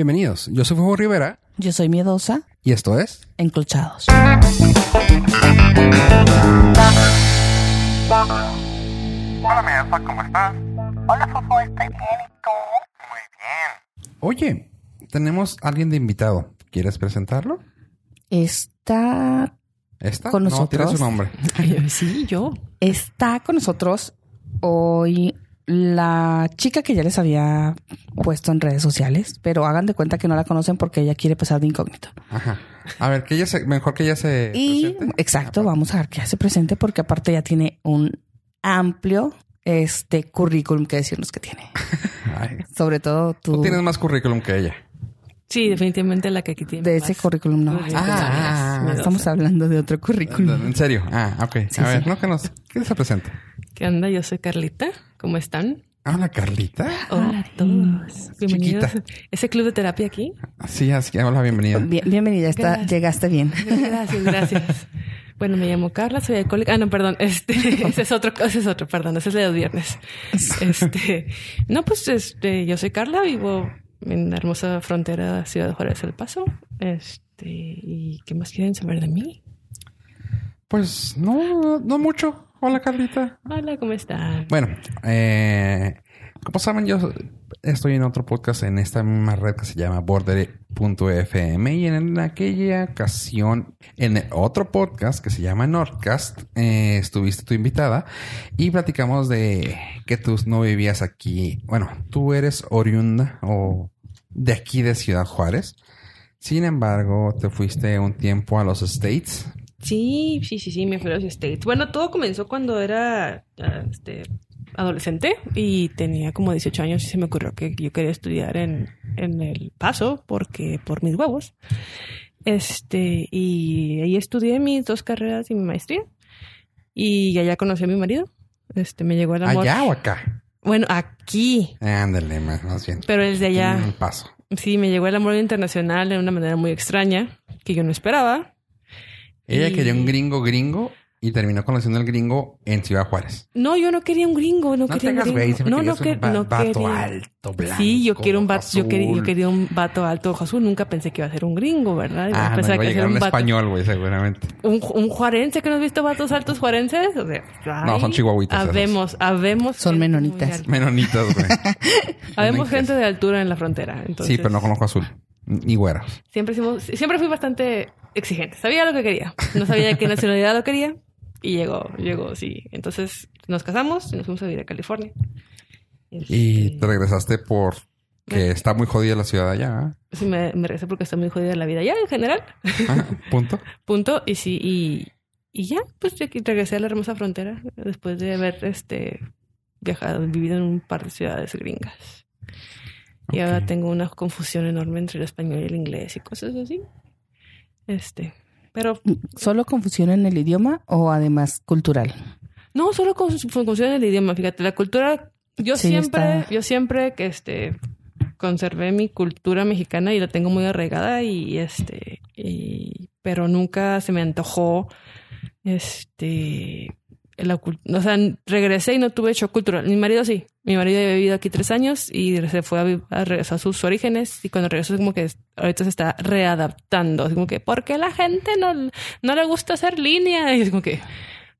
Bienvenidos, yo soy Fuego Rivera Yo soy miedosa, y esto es... enclochados. Hola, Mesa, ¿cómo estás? Hola, Fofo, estoy bien, ¿y tú? Muy bien. Oye, tenemos a alguien de invitado. ¿Quieres presentarlo? Está, ¿Esta? Con No, nosotros. tiene su nombre. Sí, yo. está con nosotros hoy la chica que ya les había puesto en redes sociales, pero hagan de cuenta que no la conocen porque ella quiere pasar de incógnito. Ajá. A ver, que ella se... Mejor que ella se Y presente. exacto, vamos a ver que ya se presente porque aparte ya tiene un amplio este currículum que decirnos que tiene. Ay, Sobre todo tú, tú tienes más currículum que ella. Sí, definitivamente la que aquí tiene. de ese currículum no. Bien, Ah, pues, Estamos hablando de otro currículum. ¿En serio? Ah, ok. Sí, a ver, sí. no que nos... ¿Qué se presenta? ¿Qué onda? Yo soy Carlita. ¿Cómo están? Hola, Carlita. Hola a todos. Bienvenidos. Chiquita. ¿Ese club de terapia aquí? Sí, así que hola, bienvenida. Bien- bienvenida, está, llegaste bien. Gracias, gracias. Bueno, me llamo Carla, soy alcohólica. Ah, no, perdón. Este, ese es otro, ese es otro, perdón. Ese es de los viernes. Este, no, pues, este, yo soy Carla, vivo en la hermosa frontera Ciudad de Juárez El Paso. Este, ¿y qué más quieren saber de mí? Pues no, no mucho. Hola, Carlita. Hola, ¿cómo están? Bueno, eh, como saben, yo estoy en otro podcast en esta misma red que se llama Border.fm y en aquella ocasión, en el otro podcast que se llama Nordcast, eh, estuviste tu invitada y platicamos de que tú no vivías aquí. Bueno, tú eres oriunda o de aquí de Ciudad Juárez. Sin embargo, te fuiste un tiempo a los States. Sí, sí, sí, sí, a los States. Bueno, todo comenzó cuando era ah, este, adolescente y tenía como 18 años y se me ocurrió que yo quería estudiar en, en El Paso porque por mis huevos. Este, y ahí estudié mis dos carreras y mi maestría. Y allá conocí a mi marido. Este, me llegó el amor. ¿Allá o acá? Bueno, aquí, Ándale, más más bien. pero el de allá. Un paso. Sí, me llegó el amor internacional de una manera muy extraña que yo no esperaba. Ella Y- quería un gringo gringo y terminó conociendo al gringo en Ciudad Juárez. No, yo no quería un gringo, no, No quería un gringo. No, no, que, un va- no vato quería. alto, blanco, Sí, yo quiero un vato, yo quería, yo azul. quería un vato alto ojo azul. Nunca pensé que iba a ser un gringo, ¿verdad? Ah, no, iba a llegar ser un vato- español, güey, seguramente. Un, un juarense que no has visto vatos altos juarenses. O sea, No, ay, son chihuahuitas esos. Habemos, habemos. Son menonitas. Menonitas, güey. Habemos gente de altura en la frontera. Entonces, Sí, pero no conozco azul. Ni güeros. Siempre, hicimos- siempre fui bastante exigente. Sabía lo que quería. No sabía de qué nacionalidad lo quería. Y llegó, llegó, sí. Entonces nos casamos y nos fuimos a vivir a California. Y Este, te regresaste por que está muy jodida la ciudad allá. Sí, me, me regresé porque está muy jodida la vida ya en general. Ah, Punto. Punto. Y sí, y, y ya, pues que regresé a la hermosa frontera después de haber este viajado, vivido en un par de ciudades gringas. Y ahora tengo una confusión enorme entre el español y el inglés y cosas así. Este, pero ¿Solo confusión en el idioma o además cultural? no solo con confusión en el idioma, fíjate, la cultura, yo Sí, siempre, está- yo siempre que este conservé mi cultura mexicana y la tengo muy arraigada y este y- pero nunca se me antojó este la o sea regresé y no tuve shock cultural mi marido sí mi marido había vivido aquí tres años y se fue a, a regresar a sus orígenes y cuando regresó es como que ahorita se está readaptando así como que ¿por qué la gente no, no le gusta hacer línea? y es como que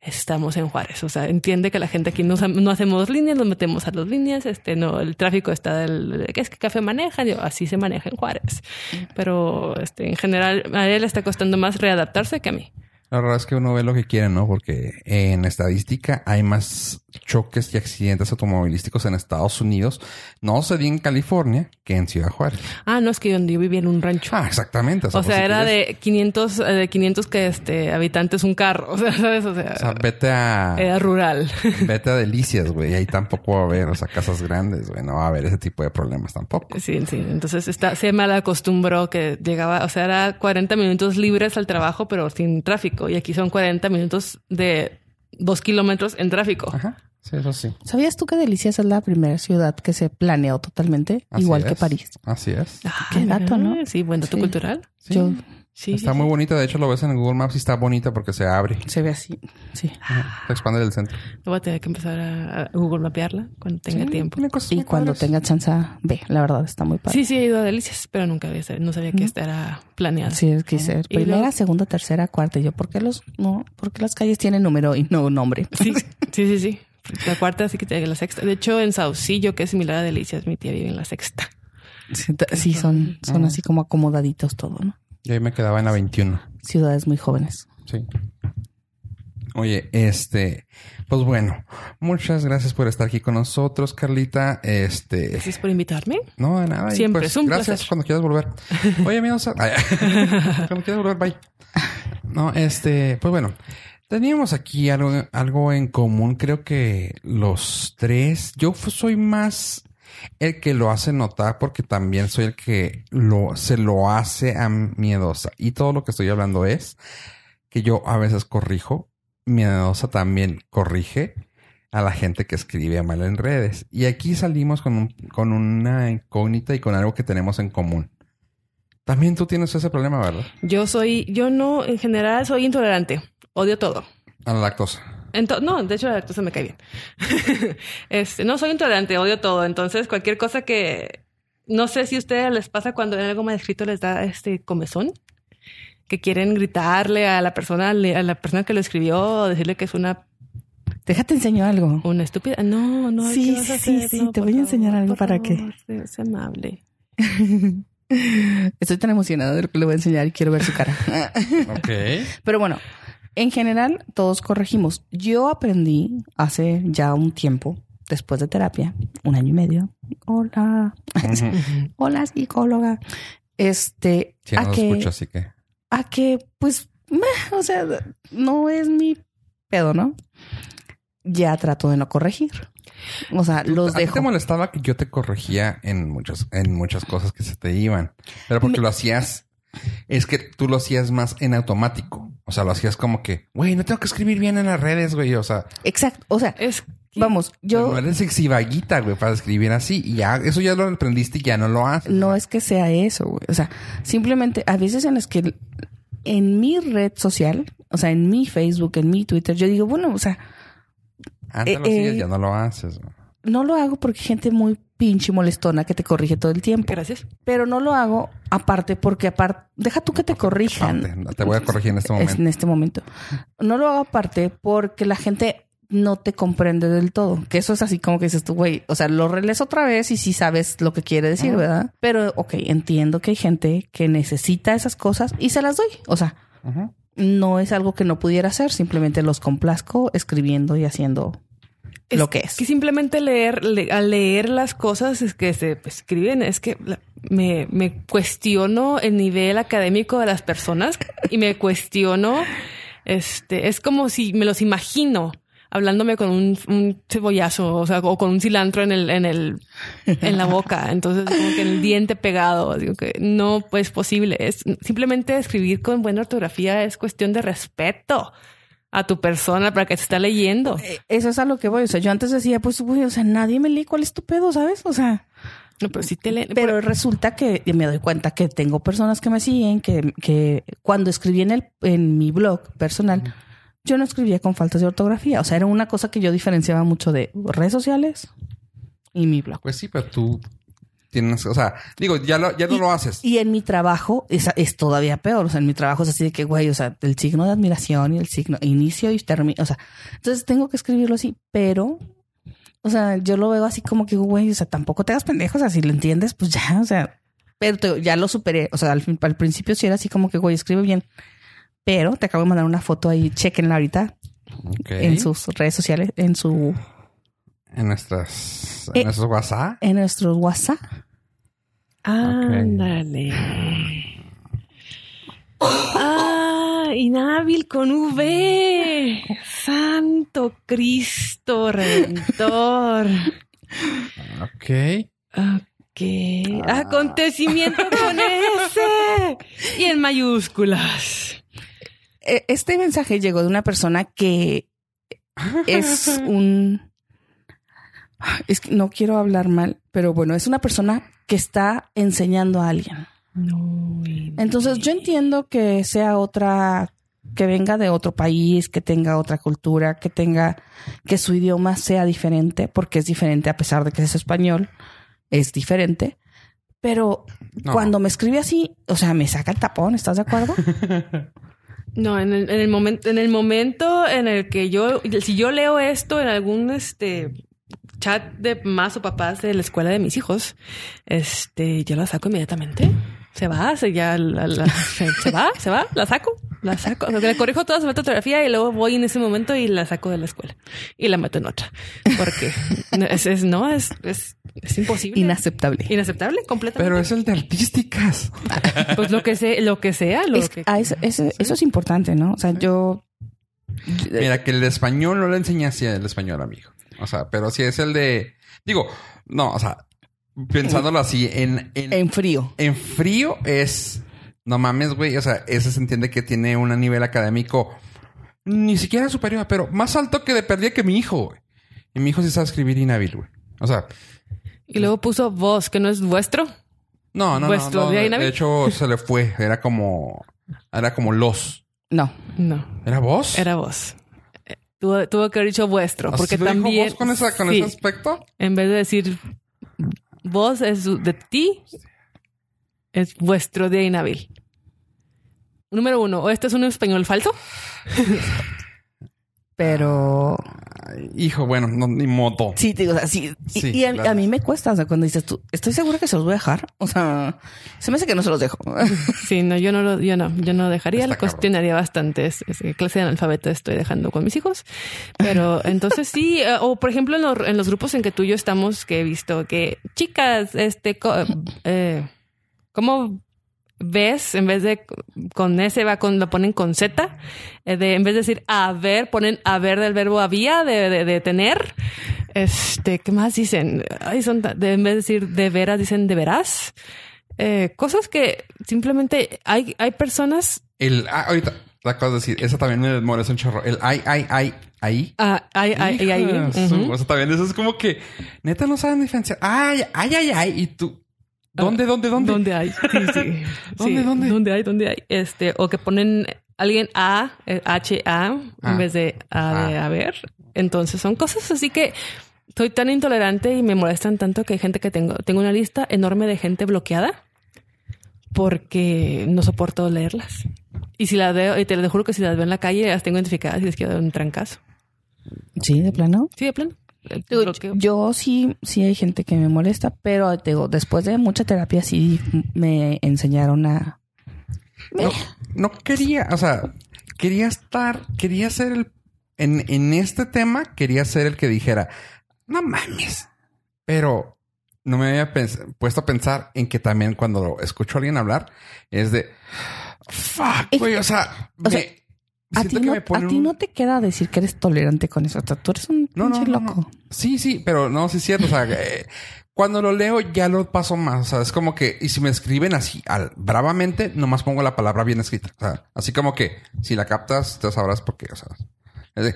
estamos en Juárez. O sea, entiende que la gente aquí no, no hacemos líneas, nos metemos a las líneas. Este, no, el tráfico está del, ¿qué es que café maneja? Yo, así se maneja en Juárez. Pero, este, en general, a él le está costando más readaptarse que a mí. La verdad es que uno ve lo que quiere, ¿no? Porque en estadística hay más choques y accidentes automovilísticos en Estados Unidos. No se di en California que en Ciudad Juárez. Ah, no, es que donde yo vivía en un rancho. Ah, exactamente. o sea, pues, si era quieres- de 500, eh, de 500 que, este, habitantes un carro. O sea, ¿sabes? O sea, O sea, vete a... era rural. Vete a Delicias, güey. Ahí tampoco va a haber, o sea, casas grandes, güey. No va a haber ese tipo de problemas tampoco. Sí, sí. Entonces está, se mal acostumbró que llegaba, o sea, era 40 minutos libres al trabajo, pero sin tráfico. Y aquí son 40 minutos de dos kilómetros en tráfico. Ajá. Sí, eso sí. ¿Sabías tú que Delicias es la primera ciudad que se planeó totalmente? Así igual que es. París. Así es. Ah, Qué dato, ¿no? Sí, buen dato Sí. cultural. Sí. Yo Sí, está sí, muy sí. bonita. De hecho, lo ves en Google Maps y está bonita porque se abre. Se ve así. Sí. Se expande del centro. Voy a tener que empezar a, Google mapearla cuando tenga Sí, tiempo. Y cuando padres. tenga chance, ve. La verdad, está muy padre. Sí, sí, he ido a Delicias, pero nunca había, no sabía que esta era planeada. Sí, es que ser Y primera, luego- segunda, tercera, cuarta. Y yo, ¿por qué los, no, por qué las calles tienen número y no nombre? Sí, sí, sí, sí. La cuarta, así que te- la sexta. De hecho, en Saucillo, que es similar a Delicias, mi tía vive en la sexta. Sí, son, son Ah. así como acomodaditos todo, ¿no? Y ahí me quedaba en la 21. Ciudades muy jóvenes. Sí. Oye, este, pues bueno, muchas gracias por estar aquí con nosotros, Carlita. Este, Gracias por invitarme. no, de nada. Siempre, pues, es un gracias placer. cuando quieras volver. Oye, amigos, cuando quieras volver, bye. No, este, pues bueno, teníamos aquí algo, algo en común. Creo que los tres, yo soy más el que lo hace notar porque también soy el que lo, se lo hace a miedosa. Y todo lo que estoy hablando es que yo a veces corrijo, miedosa también corrige a la gente que escribe mal en redes. Y aquí salimos con, un- con una incógnita y con algo que tenemos en común. También tú tienes ese problema, ¿verdad? Yo soy, yo no, en general soy intolerante. Odio todo. A la lactosa. Ento- no, de hecho la lactosa me cae bien. este, no soy intolerante, odio todo. Entonces, cualquier cosa que no sé si a ustedes les pasa cuando ven algo mal escrito les da este comezón, que quieren gritarle a la persona, a la persona que lo escribió, o decirle que es una, Déjate enseño algo. una estúpida. No, no. Sí, ¿qué vas a sí, hacer? sí, No, te voy a enseñar favor, algo para favor, que- sé amable. Estoy tan emocionada de lo que le voy a enseñar y quiero ver su cara. Ok. Pero bueno, en general todos corregimos. Yo aprendí hace ya un tiempo, después de terapia, un año y medio. Hola, hola psicóloga. Este, Sí, a no que, escucho, así que. a que, pues, meh, o sea, no es mi pedo, ¿no? Ya trato de no corregir. O sea, los ¿A ti dejo. te molestaba que yo te corregía en muchas, en muchas cosas que se te iban? Pero porque Me- lo hacías, es que tú lo hacías más en automático. O sea, lo hacías como que, güey, no tengo que escribir bien en las redes, güey. O sea, Exacto. O sea, Es que- vamos, yo, yo no eres exivaguita, güey, para escribir así. Y ya, eso ya lo aprendiste y ya no lo haces. no es que sea eso, güey. O sea, simplemente a veces en las que en mi red social, o sea, en mi Facebook, en mi Twitter, yo digo, bueno, o sea, Antes eh, lo hacías, eh, ya no lo haces. güey. No lo hago porque hay gente muy pinche molestona que te corrige todo el tiempo. Gracias. Pero no lo hago aparte porque aparte, deja tú que te corrijan. Aparte, Te voy a corregir en este Es momento. en este momento. No lo hago aparte porque la gente no te comprende del todo. Que eso es así como que dices tú, güey. O sea, lo relees otra vez y sí sabes lo que quiere decir, Ajá. ¿verdad? Pero, ok, entiendo que hay gente que necesita esas cosas y se las doy. O sea, no es algo que no pudiera hacer. Simplemente los complazco escribiendo y haciendo lo que es. Que simplemente leer, le- al leer las cosas es que se escriben, es que me, me cuestiono el nivel académico de las personas y me cuestiono, este, es como si me los imagino hablándome con un, un cebollazo, o sea, o con un cilantro en el, en el, en la boca. Entonces, como que el diente pegado. Digo que no pues posible. Es simplemente escribir con buena ortografía es cuestión de respeto a tu persona para que te está leyendo. Eh, Eso es a lo que voy. O sea, yo antes decía, pues, güey, o sea, nadie me lee cuál es tu pedo, ¿sabes? O sea, No, pero si te leen. Pero resulta que me doy cuenta que tengo personas que me siguen, que, que cuando escribí en, el, en mi blog personal, yo no escribía con faltas de ortografía. O sea, era una cosa que yo diferenciaba mucho de redes sociales y mi blog. Pues sí, pero tú tienes, o sea, digo, ya, lo, ya no Y- lo haces. Y en mi trabajo es, es todavía peor. O sea, en mi trabajo es así de que, güey, o sea, el signo de admiración y el signo inicio y término. O sea, entonces tengo que escribirlo así, pero, o sea, yo lo veo así como que, güey, o sea, tampoco te hagas pendejo. O sea, si lo entiendes, pues ya, o sea, pero te- ya lo superé. O sea, al, fin- al principio sí era así como que, güey, escribe bien. Pero te acabo de mandar una foto ahí, chequenla ahorita en sus redes sociales, en su, En nuestras, en Eh, nuestros WhatsApp. en nuestros WhatsApp. Ándale. Ah, inhábil con V. Santo Cristo Redentor. Ok. Ok. Acontecimiento con S. Y en mayúsculas. E- Este mensaje llegó de una persona que es un... Es que no quiero hablar mal, pero bueno, es una persona que está enseñando a alguien. No, Entonces yo entiendo que sea otra, que venga de otro país, que tenga otra cultura, que tenga, que su idioma sea diferente, porque es diferente a pesar de que es español, es diferente. Pero No. cuando me escribe así, o sea, me saca el tapón, ¿estás de acuerdo? No, en el, en el momento, en el momento en el que yo, si yo leo esto en algún este chat de más o papás de la escuela de mis hijos, este, yo la saco inmediatamente. Se va, se ya la- la- se, se va, se va, la saco, la saco. O sea, le corrijo toda su fotografía y luego voy en ese momento y la saco de la escuela y la meto en otra. Porque es, es- no, es, es, es imposible. Inaceptable. Inaceptable, completamente. Pero es el de artísticas. pues lo que sea, lo que sea, lo Es- que ah, eso, eso- eso es importante, ¿no? O sea, yo... Mira, que el español no le enseña así el español, amigo. O sea, pero si es el de. Digo, no, o sea, pensándolo así, en, en, En frío. en frío es. No mames, güey. O sea, ese se entiende que tiene un nivel académico ni siquiera superior, pero más alto que de perdida que mi hijo, güey. Y mi hijo sí sabe escribir inhábil, güey. O sea, Y luego puso vos, que no es vuestro. no, no, no. ¿Vuestro no, día de, de hecho, se le fue. Era como. Era como los. No. No, ¿Era vos? era vos. Tuvo, tuvo que haber dicho vuestro, ¿Así porque también. vos con, esa, con sí, ese aspecto? En vez de decir vos es de ti, es vuestro día inhábil. Número uno, ¿o esto es un español falso? Pero hijo, bueno, no, ni modo. sí, te digo, o sea, sí. Y, Sí, y a, claro. a mí me cuesta, o sea, cuando dices tú, estoy segura que se los voy a dejar. O sea, se me hace que no se los dejo. Sí, no, yo no lo, yo no, yo no dejaría, Está lo cuestionaría bastante. Es, es- qué clase de analfabeto estoy dejando con mis hijos. Pero entonces sí, eh, o por ejemplo en los, en los grupos en que tú y yo estamos, que he visto que chicas, este, co- eh, ¿cómo ves? En vez de con S va con, lo ponen con Z, eh, de, en vez de decir haber, ponen haber del verbo había, de, de, de tener. Este, ¿qué más dicen? Ay, son, de, en vez de decir de veras, dicen de veras. Eh, cosas que simplemente hay, hay personas. El, ah, ahorita, la acabas de decir, esa también me molesta un chorro. El ay, ay, ay, ahí. Ah, hay, hay, Hija de su- ujú. O sea, también eso es como que neta no saben diferenciar. Ay, ay, ay, ay. Y tú, ¿dónde, dónde, dónde? ¿Dónde hay? Sí, sí. ¿Dónde, Sí, dónde? ¿Dónde hay? ¿Dónde hay? Este, o que ponen alguien A, eh, H-A, Ah. en vez de A de Ah. haber. Entonces son cosas así que soy tan intolerante y me molestan tanto que hay gente que tengo, tengo una lista enorme de gente bloqueada porque no soporto leerlas. Y si las veo, y te lo juro que si las veo en la calle, las tengo identificadas y les quiero dar un trancazo. Sí, de plano. Sí, de plano. Eh, yo sí, sí hay gente que me molesta, pero te digo, después de mucha terapia sí me enseñaron a... No, no quería, o sea, quería estar, quería ser el, en, en este tema, quería ser el que dijera, no mames. Pero no me había puesto a pensar en que también cuando escucho a alguien hablar, es de, fuck, güey, o sea, o sea, me- A ti, no, me pone a ti un- no te queda decir que eres tolerante con eso. O sea, tú eres un No, pinche no, loco. Sí, sí, pero no, sí es cierto. O sea, eh, cuando lo leo ya lo paso más. O sea, es como que, y si me escriben así al, bravamente, nomás pongo la palabra bien escrita. O sea, así como que si la captas, te sabrás por qué. O sea, es de,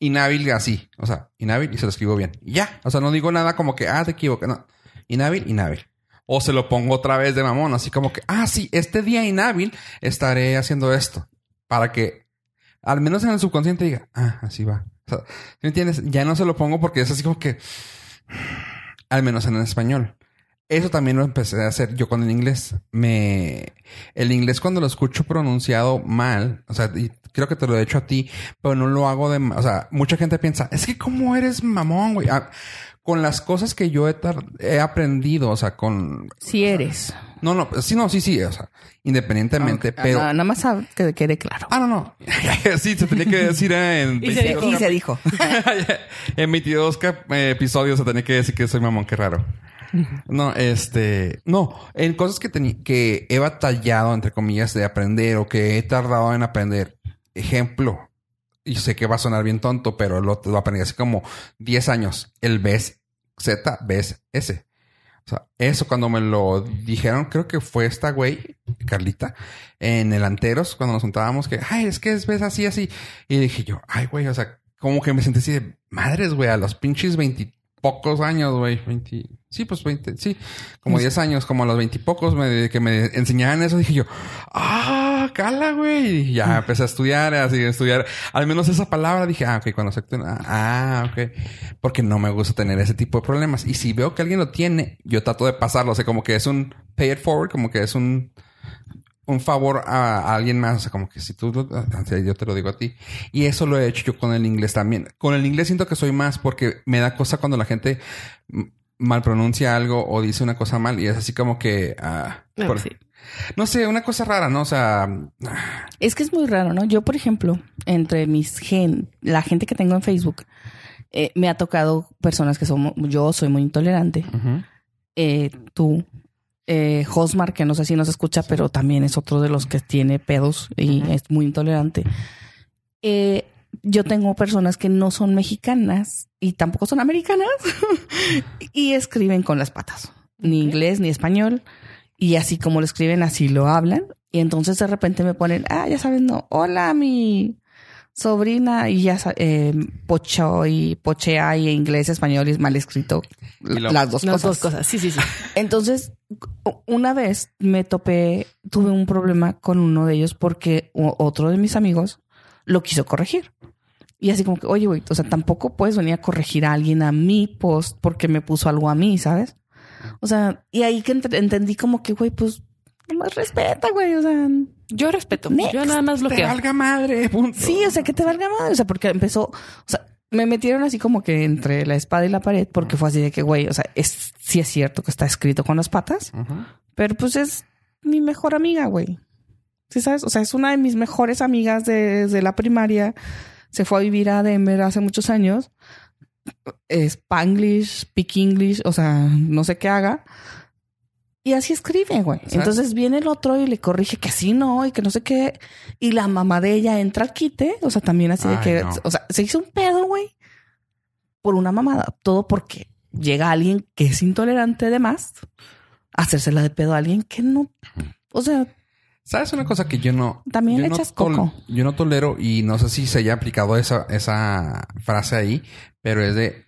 inhábil así. O sea, inhábil y se lo escribo bien. Y ya. O sea, no digo nada como que, ah, te equivocas. No. Inhábil, inhábil. O se lo pongo otra vez de mamón, así como que, ah, sí, este día inhábil estaré haciendo esto. Para que al menos en el subconsciente diga, ah, así va. O sea, ¿sí ¿me entiendes? Ya no se lo pongo porque es así como que, al menos en el español. Eso también lo empecé a hacer yo con el inglés. Me, el inglés cuando lo escucho pronunciado mal, o sea, y creo que te lo he hecho a ti, pero no lo hago de, o sea, mucha gente piensa, es que cómo eres mamón, güey. Ah, con las cosas que yo he, he aprendido, o sea, con, Si eres. no, no, sí, no, sí, sí, o sea, independientemente, Ah, pero, no, nada más que quede claro. Ah, no, no. sí, se tenía que decir eh, en Y se 22 y cap- se dijo. en 22 cap- eh, episodios se tenía que decir que soy mamón, qué raro. No, este, no, en cosas que que he batallado, entre comillas, de aprender o que he tardado en aprender. Ejemplo, y sé que va a sonar bien tonto, pero lo, lo aprendí hace como 10 años. El BES Z, BES S. O sea, eso cuando me lo dijeron, creo que fue esta güey, Carlita, en el Anteros, cuando nos juntábamos, que, ay, es que es ves así, así. Y dije yo, ay, güey, o sea, como que me sentí así de madres, güey, a los pinches 20, pocos años, güey. 20... Sí, pues 20, sí. Como 10 años, como a los 20 y pocos me, que me enseñaban eso, dije yo, ah, cala, güey. Y ya empecé a estudiar, así a estudiar. Al menos esa palabra dije, ah, ok, cuando se ah, ok. Porque no me gusta tener ese tipo de problemas. Y si veo que alguien lo tiene, yo trato de pasarlo. O sea, como que es un pay it forward, como que es un un favor a, alguien más. O sea, como que si tú, yo te lo digo a ti. Y eso lo he hecho yo con el inglés también. Con el inglés siento que soy más porque me da cosa cuando la gente mal pronuncia algo o dice una cosa mal y es así como que... ah, Ah, por- sí. No sé, una cosa rara, ¿no? O sea, Es que es muy raro, ¿no? Yo, por ejemplo, entre mis gen, la gente que tengo en Facebook, eh, me ha tocado personas que somos, yo soy muy intolerante. Eh, tú, eh, Josmar, que no sé si nos escucha, pero también es otro de los que tiene pedos y es muy intolerante. Eh, yo tengo personas que no son mexicanas y tampoco son americanas y escriben con las patas, ni inglés ni español. Y así como lo escriben, así lo hablan. Y entonces de repente me ponen, ah, ya sabes, no, hola, mi sobrina, y ya eh, pocho y pochea y inglés, español y mal escrito. Y lo- las dos Las cosas. dos cosas. Sí, sí, sí. Entonces, una vez me topé, tuve un problema con uno de ellos porque otro de mis amigos lo quiso corregir. Y así como que, oye, güey, o sea, tampoco puedes venir a corregir a alguien a mi post porque me puso algo a mí, ¿sabes? O sea, y ahí que ent- entendí como que, güey, pues, más respeta, güey, o sea, Yo respeto. Next. Yo nada más Te bloqueo. valga madre, punto. sí, o sea, que te valga madre, o sea, porque empezó, o sea, me metieron así como que entre la espada y la pared porque fue así de que, güey, o sea, es, sí es cierto que está escrito con las patas, Ujú. Pero pues es mi mejor amiga, güey. ¿Sí sabes? O sea, es una de mis mejores amigas de- desde la primaria. Se fue a vivir a Denver hace muchos años. Spanglish, speak English, o sea, no sé qué haga. Y así escribe, güey. Entonces viene el otro y le corrige que así no y que no sé qué. Y la mamá de ella entra al quite. O sea, también así de que, no. o sea, se hizo un pedo, güey. Por una mamada. Todo porque llega alguien que es intolerante de más a hacérsela de pedo a alguien que no. O sea, ¿Sabes una cosa que yo no... También yo le echas coco. Yo no tolero y no sé si se haya aplicado esa, esa frase ahí, pero es de...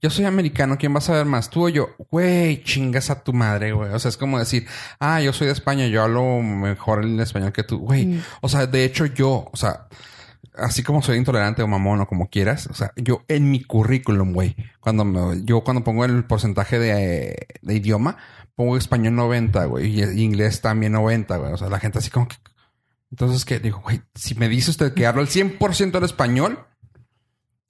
Yo soy americano, ¿quién va a saber más? ¿Tú o yo? Güey, chingas a tu madre, güey. O sea, es como decir, ah, yo soy de España, yo hablo mejor el español que tú. Güey, Mm. o sea, de hecho yo, o sea, así como soy intolerante o mamón o como quieras, o sea, yo en mi currículum, güey, cuando me- yo cuando pongo el porcentaje de, de idioma, pongo español 90, güey, y inglés también 90, güey. O sea, la gente así como que... Entonces, que digo, güey, si me dice usted que hablo el 100% del español,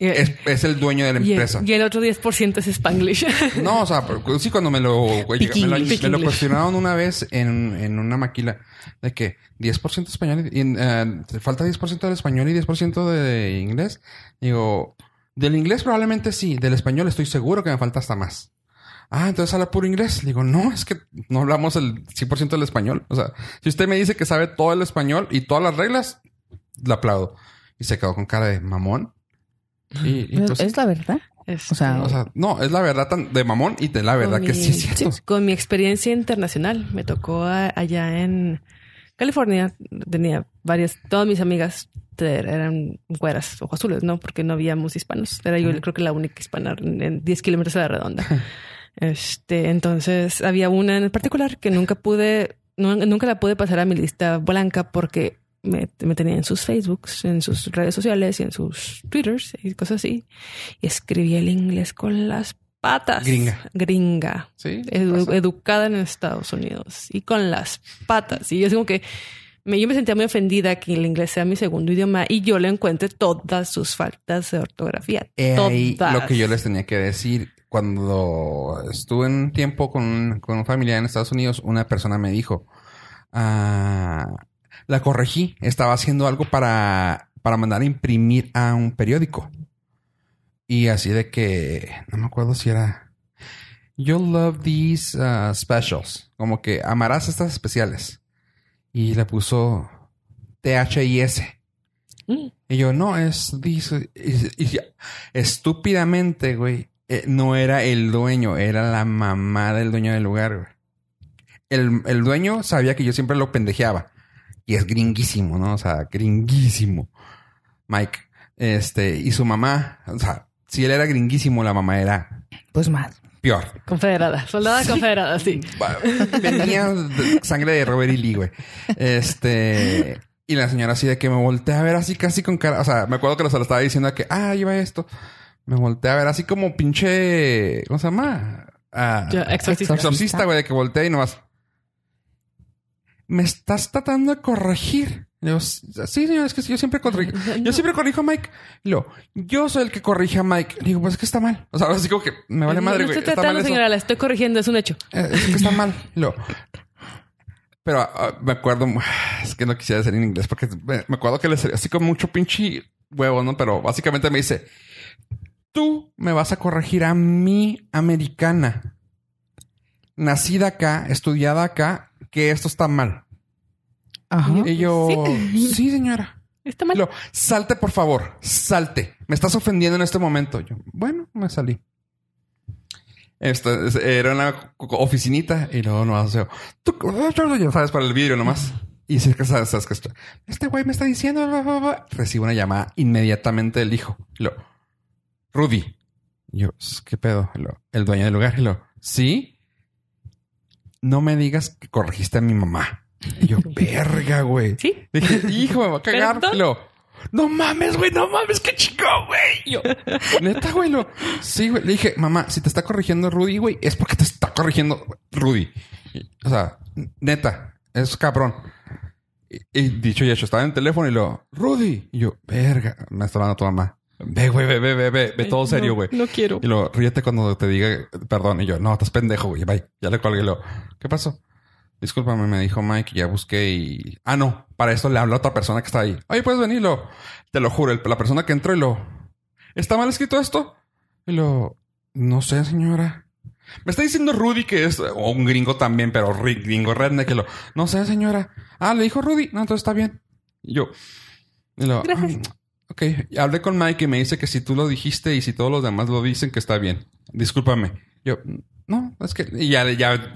Es, es el dueño de la y- empresa. y el otro 10% es Spanglish. No, o sea, pero sí cuando me lo, me lo, me cuestionaron una vez en, en una maquila de que 10% español y eh, te falta 10% del español y 10% de inglés. Digo, del inglés probablemente sí, del español estoy seguro que me falta hasta más. Ah, entonces habla puro inglés. Digo, no, es que no hablamos el 100% del español. O sea, si usted me dice que sabe todo el español y todas las reglas, le aplaudo. Y se quedó con cara de mamón. Y, y es la verdad. Este, O sea, o sea, no, es la verdad tan de mamón y de la verdad Con que mi- sí es cierto. sí, con mi experiencia internacional, me tocó a- allá en California. Tenía varias, todas mis amigas eran güeras, ojos azules, ¿no? Porque no habíamos hispanos. Era yo creo que la única hispana en, en 10 kilómetros de la redonda. este, entonces había una en particular que nunca pude, nu- nunca la pude pasar a mi lista blanca porque me, me tenía en sus Facebooks, en sus redes sociales y en sus Twitters y cosas así. Y escribía el inglés con las patas. Gringa. Gringa. Sí. Edu- educada en Estados Unidos y con las patas. Y yo como que me, yo me sentía muy ofendida que el inglés sea mi segundo idioma y yo le encuentre todas sus faltas de ortografía. Ahí todas. lo que yo les tenía que decir. Cuando estuve en un tiempo con, con un familiar en Estados Unidos, una persona me dijo, ah, la corregí, estaba haciendo algo para, para mandar a imprimir a un periódico. Y así de que, no me acuerdo si era, you'll love these uh, specials, como que amarás estas especiales. Y le puso T-H-I-S. Mm. Y yo, no, es dice, y- y- estúpidamente, güey, eh, no era el dueño, era la mamá del dueño del lugar, güey. El, el dueño sabía que yo siempre lo pendejeaba. Y es gringuísimo, ¿no? O sea, gringuísimo. Mike. Este, y su mamá, o sea, si él era gringuísimo, la mamá era Pues más. Peor. Confederada. Soldada confederada, sí. Venía sangre de Robert E. Lee, güey. Este. Y la señora así de que me volteé a ver así casi con cara. O sea, me acuerdo que se lo estaba diciendo que, ah, lleva esto. Me volteé a ver así como pinche. ¿Cómo se llama? Ah, Ya, exorcista. exorcista, güey, de que volteé y nomás. Me estás tratando de corregir. Yo, sí, señor, es que yo siempre corrijo. Yo siempre corrijo a Mike. Luego, yo soy el que corrige a Mike. Le digo, pues es que está mal. O sea, así como que me vale madre, No estoy eso. señora, la estoy corrigiendo, es un hecho. Eh, Es que está mal. Luego, pero ah, me acuerdo, es que no quisiera decir en inglés porque me, me acuerdo que le salía así con mucho pinche huevo, ¿no? Pero básicamente me dice, tú me vas a corregir a mi americana, nacida acá, estudiada acá, que esto está mal. Ajá. Y yo, sí, señora. Está mal. luego, salte, por favor, salte. Me estás ofendiendo en este momento. Yo, bueno, me salí. Esto es- era una oficinita y luego nomás, o sea, tú, ya sabes, para el vidrio nomás. Y si es que sabes, sabes que esto- este güey me está diciendo, bla, bla, bla. recibo una llamada inmediatamente del hijo. Lo, Rudy. Y yo, ¿qué pedo? Lo, el dueño del lugar. Y lo, sí. No me digas que corregiste a mi mamá. Y yo, verga, güey. Sí. Dije, hijo, me va a cagar. No mames, güey, no mames, qué chico, güey. Y Yo, neta, güey, lo, sí, güey. Le dije, mamá, si te está corrigiendo Rudy, güey, es porque te está corrigiendo Rudy. O sea, neta, es cabrón. Y, y dicho y hecho, estaba en el teléfono y lo, Rudy. Y yo, verga, me está hablando tu mamá. Ve, güey, ve, ve, ve, ve, ve todo serio, güey. No, quiero. Y lo, ríete cuando te diga perdón. Y yo, no, estás pendejo, güey. Bye. Ya le colgué lo, ¿qué pasó? Discúlpame, me dijo Mike, ya busqué y... Ah, no, para esto le habló a otra persona que está ahí. Oye, puedes venirlo. Te lo juro, el- la persona que entró y lo... ¿Está mal escrito esto? Y lo... No sé, señora. Me está diciendo Rudy que es... O un gringo también, pero ri- gringo redneck que lo... No sé, señora. Ah, le dijo Rudy. No, entonces está bien. Y yo... Y lo... Gracias. "Ah, Ok, hablé con Mike y me dice que si tú lo dijiste y si todos los demás lo dicen que está bien. Discúlpame. Yo, no, es que y ya, ya.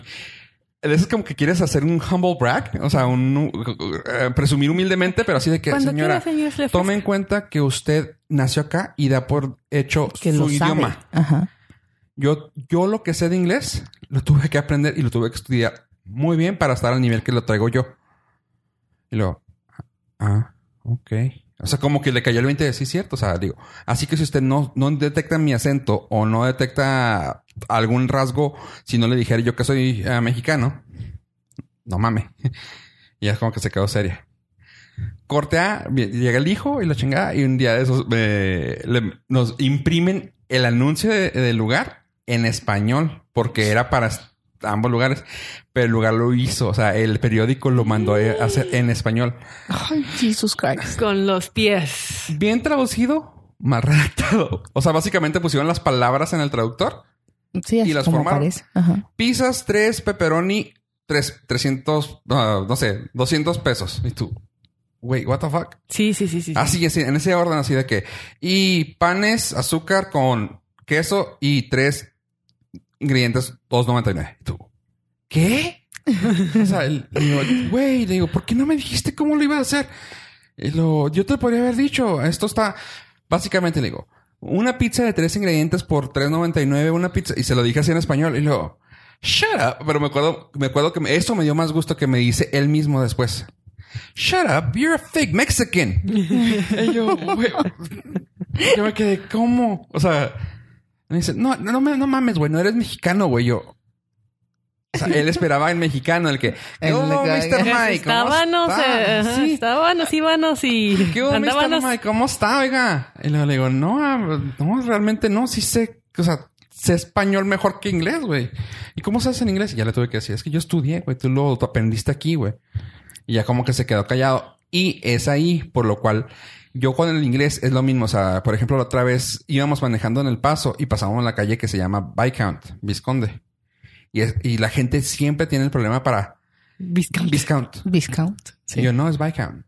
Es como que quieres hacer un humble brag, o sea, un eh, presumir humildemente, pero así de que, Cuando señora, señor, tome en cuenta que usted nació acá y da por hecho Que su idioma. Ajá. Yo, yo lo que sé de inglés lo tuve que aprender y lo tuve que estudiar muy bien para estar al nivel que lo traigo yo. Y luego, ah, ok. O sea, como que le cayó el 20 de sí, cierto. O sea, digo, así que si usted no, no detecta mi acento o no detecta algún rasgo, si no le dijera yo que soy eh, mexicano, no mames. y es como que se quedó seria. Corte A, llega el hijo y la chingada, y un día de esos eh, nos imprimen el anuncio de- del lugar en español, porque era para ambos lugares, pero el lugar lo hizo, o sea, el periódico lo mandó a hacer en español. Ay, Jesus Christ. Con los pies. Bien traducido, mal redactado. O sea, básicamente pusieron las palabras en el traductor. Sí, así las como formaron? parece. Ajá. Pizzas, tres, pepperoni, tres, 300, ah, no sé, 200 pesos. Y tú, wait, what the fuck? Sí, sí, sí, sí. sí. Así, así, en ese orden así de que. Y panes, azúcar con queso y tres ingredientes 2.99. Y tú, ¿qué? o sea, le digo, güey, le digo, ¿por qué no me dijiste cómo lo iba a hacer? Y lo, yo te podría haber dicho, esto está, básicamente le digo, una pizza de tres ingredientes por 3.99, una pizza, y se lo dije así en español, y luego, shut up, pero me acuerdo, me acuerdo que eso me dio más gusto que me dice él mismo después. Shut up, you're a fake Mexican. y yo, güey, yo me quedé, ¿cómo? O sea, me dice, no, no, no, me- no mames, güey, no eres mexicano, güey. Yo, o sea, él esperaba el mexicano, el que, El oh, que- Mr. Mike, ¿cómo Estábanos, está? eh, Sí. estábanos, íbamos y ¿Qué hubo. Mr. Mike? ¿Cómo está, oiga? Y luego le digo, no, ah, no, realmente no, sí sé, o sea, sé español mejor que inglés, güey. ¿Y cómo sabes en inglés? Y ya le tuve que decir, es que yo estudié, güey, tú lo tú aprendiste aquí, güey. Y ya como que se quedó callado. Y es ahí, por lo cual yo con el inglés es lo mismo. O sea, por ejemplo, la otra vez íbamos manejando en el paso y pasábamos en la calle que se llama Viscount, Visconde. Y, es- y la gente siempre tiene el problema para Viscount. Viscount. Viscount. Y yo, no, es Viscount.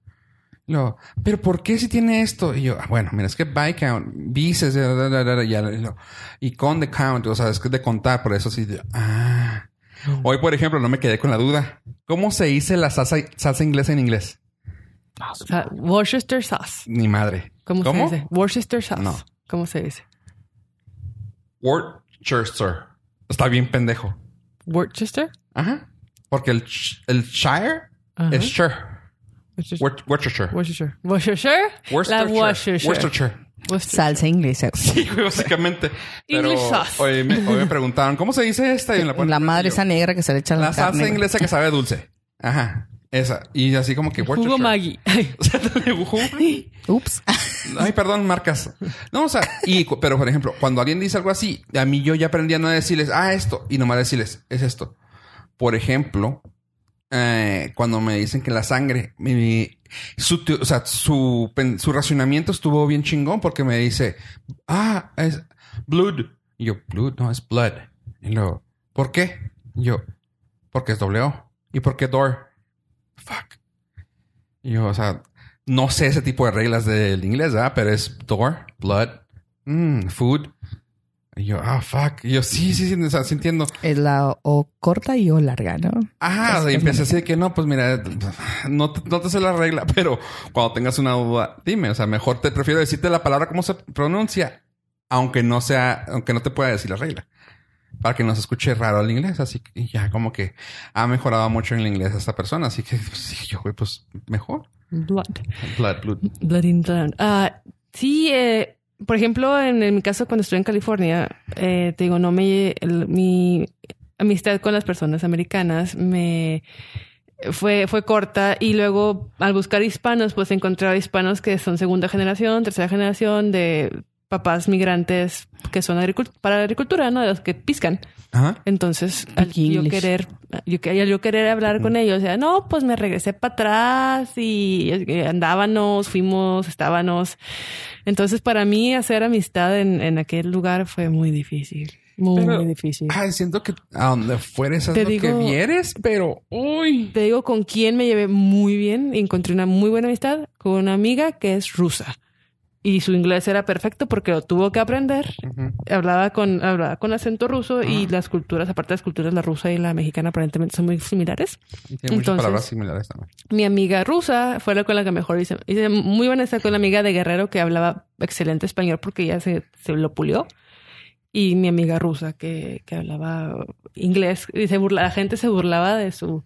Luego, pero ¿por qué si tiene esto? Y yo, ah, bueno, mira, es que Vices, da, da, da, y, lo- con the count, o sea, es que es de contar, por eso sí. ah. Hoy, por ejemplo, no me quedé con la duda. ¿Cómo se dice la salsa, salsa inglesa en inglés? O sea, Worcester sauce. Ni madre. ¿Cómo, ¿Cómo? se dice? Worcester sauce. No. ¿Cómo se dice? Wor- Worcester. Está bien pendejo. Worcester. Ajá. Porque el, el Shire Ajá. es Shire. Worcester. Wor- Worcestershire. Worcestershire. Worcestershire. La Worcestershire. Worcestershire. Salsa inglesa. Sí, básicamente. Pero English sauce. hoy me, hoy me preguntaron, ¿cómo se dice esta? Y la, La madre esa negra que se le echa la, La salsa inglesa que sabe dulce. Ajá. Esa. Y así como que Jugo. Maggi. Ay, O sea, jugo Maggi. Ups. Ay, perdón, marcas. No, o sea, y, pero por ejemplo, cuando alguien dice algo así, a mí yo ya aprendí a no decirles, ah, esto, y nomás decirles, es esto. Por ejemplo, eh, cuando me dicen que la sangre, mi- su, o sea, su, su racionamiento estuvo bien chingón porque me dice, ah, es blood. Y yo, blood, no, es blood. Y luego, ¿por qué? Y yo, porque es doble O. ¿Y por qué door? Fuck. Y yo, o sea, no sé ese tipo de reglas del inglés, ¿verdad? Pero es door, blood, mm, food. Y yo, ah, fuck. Y yo, sí, sí, sí, o sea, sí entiendo. Es la O corta y O larga, ¿no? Ah, Es- y empecé así de que no, pues mira, no te, no te sé la regla, pero cuando tengas una duda, dime. O sea, mejor te prefiero decirte la palabra cómo se pronuncia, aunque no sea, aunque no te pueda decir la regla. Para que no se escuche raro el inglés. Así que ya como que ha mejorado mucho en el inglés esta persona. Así que pues, yo, güey, pues mejor. Blood. Blood, blood. Blood in blood. Ah, sí, eh, por ejemplo, en, en mi caso, cuando estuve en California, eh, te digo, no me. el- mi amistad con las personas americanas me. Fue, fue corta y luego al buscar hispanos, pues encontraba hispanos que son segunda generación, tercera generación de papás migrantes que son para la agricultura, ¿no? De los que piscan. Ajá. Entonces, al yo querer, yo, que- al yo querer hablar con ellos, o sea, no, pues me regresé para atrás y eh, andábamos, fuimos, estábamos. Entonces, para mí, hacer amistad en, en aquel lugar fue muy difícil. Muy Pero- difícil. Ay, siento que a donde fueres es Te lo que digo- vieres, pero uy. Te digo con quién me llevé muy bien y encontré una muy buena amistad con una amiga que es rusa. Y su inglés era perfecto porque lo tuvo que aprender. Ujú. Hablaba con, hablaba con acento ruso y Ajá. las culturas, aparte de las culturas, la rusa y la mexicana aparentemente son muy similares. Y Tiene muchas Entonces- palabras similares también. Mi amiga rusa fue la con la que mejor hice. Hice muy buena esta con la amiga de Guerrero que hablaba excelente español porque ya se, se lo pulió. Y mi amiga rusa que, que hablaba inglés y se burla, la gente se burlaba de su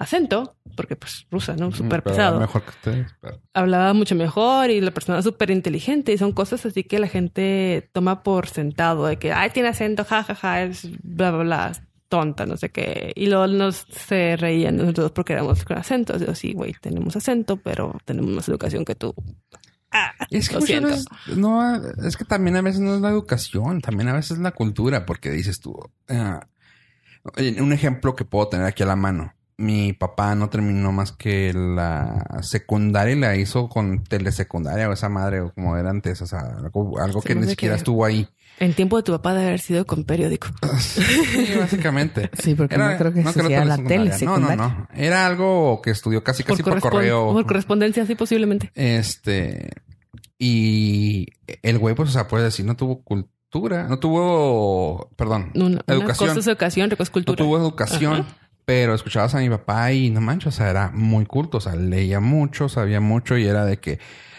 acento porque pues rusa, ¿no? Súper pesado. Mejor que ustedes. pero- Hablaba mucho mejor y la persona súper inteligente y son cosas así que la gente toma por sentado de que, ay, tiene acento, jajaja, es bla, bla, bla, tonta, no sé qué. Y luego nos se reían nosotros porque éramos con acentos. Digo, sí, güey, tenemos acento, pero tenemos más educación que tú. Ah, Es que lo muchas siento. veces no, es que también a veces no es la educación, también a veces es la cultura, porque dices tú, ah, un ejemplo que puedo tener aquí a la mano. Mi papá no terminó más que la secundaria y la hizo con telesecundaria o esa madre o como era antes, o sea, algo, algo que ni siquiera que- estuvo ahí. En tiempo de tu papá de haber sido con periódico. Sí, básicamente. Sí, porque no creo que se hacía la tele No, no, no. Era algo que estudió casi casi por, correo. Por correspondencia, sí, posiblemente. Este. Y el güey, pues, o sea, puede decir, no tuvo cultura, no tuvo, perdón, Una, una educación. cosa es educación, otra cosa es no tuvo educación, pero escuchabas a mi papá y no manches, o sea, era muy culto, o sea, leía mucho, sabía mucho y era de que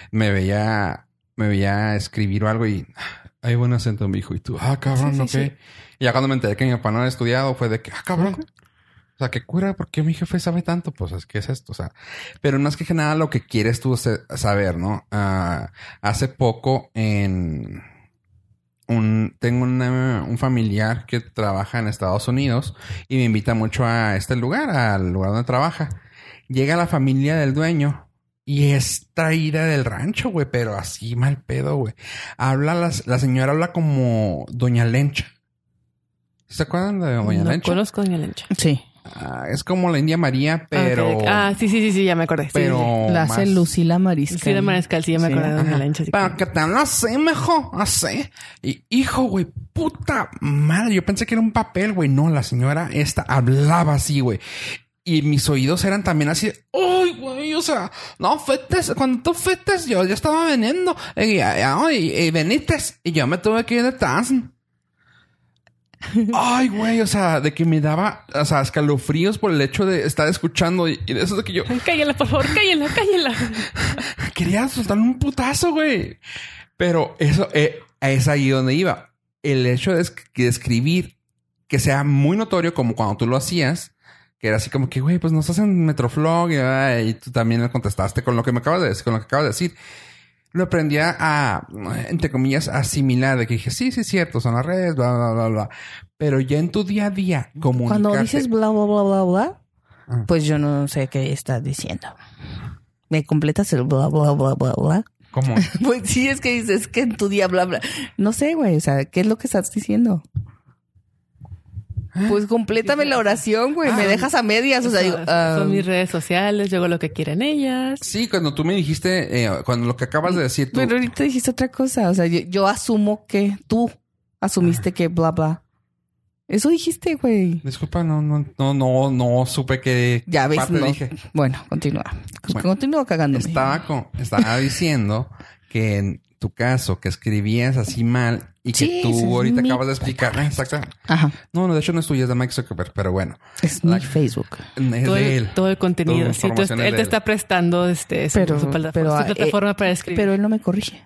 me veía, me veía escribir o algo y "Ah, hay buen acento, mi hijo. Y tú, ah, cabrón, Sí, sí, ¿no qué? Y ya cuando me enteré que mi papá no había estudiado, fue de que, ah, cabrón. O sea, qué cura, ¿por qué mi jefe sabe tanto? Pues es que es esto, o sea. Pero no es que nada lo que quieres tú saber, ¿no? Ah, hace poco en un, tengo una- un familiar que trabaja en Estados Unidos y me invita mucho a este lugar, al lugar donde trabaja. Llega la familia del dueño y es traída del rancho, güey, pero así mal pedo, güey. Habla, las- la señora habla como Doña Lencha. ¿Se acuerdan de Doña no Lencha? conozco a Doña Lencha. Sí. Ah, es como la India María, pero. Ah, ok. Ah, sí, sí, sí, sí, ya me acordé. Pero. sí, sí. La hace más- Lucila Mariscal. Sí, de Mariscal, sí, ya me Sí. acordé de. Pero que te habla así, mejor, así. Y hijo, güey, puta madre. Yo pensé que era un papel, güey. No, la señora esta hablaba así, güey. Y mis oídos eran también así de, ¡Uy, güey! O sea, no, fetes, cuando tú fetes, yo, yo estaba veniendo. Y, y, y, y venites. Y yo me tuve que ir detrás. Ay, güey, o sea, de que me daba, o sea, escalofríos por el hecho de estar escuchando y, y de eso de que yo Cállenla, por favor, cállenla, cállenla. quería soltarle un putazo, güey. Pero eso eh, es ahí donde iba. el hecho de, es- de escribir que sea muy notorio como cuando tú lo hacías, que era así como que, güey, pues nos hacen Metroflog y, y tú también le contestaste con lo que me acabas de decir, con lo que acabas de decir. Lo aprendí a, entre comillas, asimilar, de que dije, sí, sí, es cierto, son las redes, bla, bla, bla, bla. Pero ya en tu día a día, como Cuando dices bla, bla, bla, bla, bla, Ah. pues yo no sé qué estás diciendo. ¿Me completas el bla, bla, bla, bla, bla? como Pues sí, es que dices que en tu día, bla, bla. No sé, güey. O sea, ¿qué es lo que estás diciendo? Pues complétame la oración, güey. Me Ah. dejas a medias. O sea, digo, ah, Son mis redes sociales, yo hago lo que quieren ellas. Sí, cuando tú me dijiste, eh, cuando lo que acabas de decir tú, pero ahorita dijiste otra cosa. O sea, yo, yo asumo que tú asumiste que bla, bla. Eso dijiste, güey. disculpa, no, no, no, no, no supe que Ya ves, parte no. dije. Bueno, continúa. Bueno, continúa cagándome. Estaba, con- estaba diciendo que tu caso, que escribías así mal y que tú ahorita acabas de explicar. Exacto. Ajá. No, no, de hecho no es tuya, es de Mike Zuckerberg, pero bueno, Es La- mi Facebook. es todo, de el, él. todo el contenido. Sí, tú- él te él. está prestando este, su, Pero- su plataforma, pero, su eh, plataforma para escribir. Pero él no me corrige.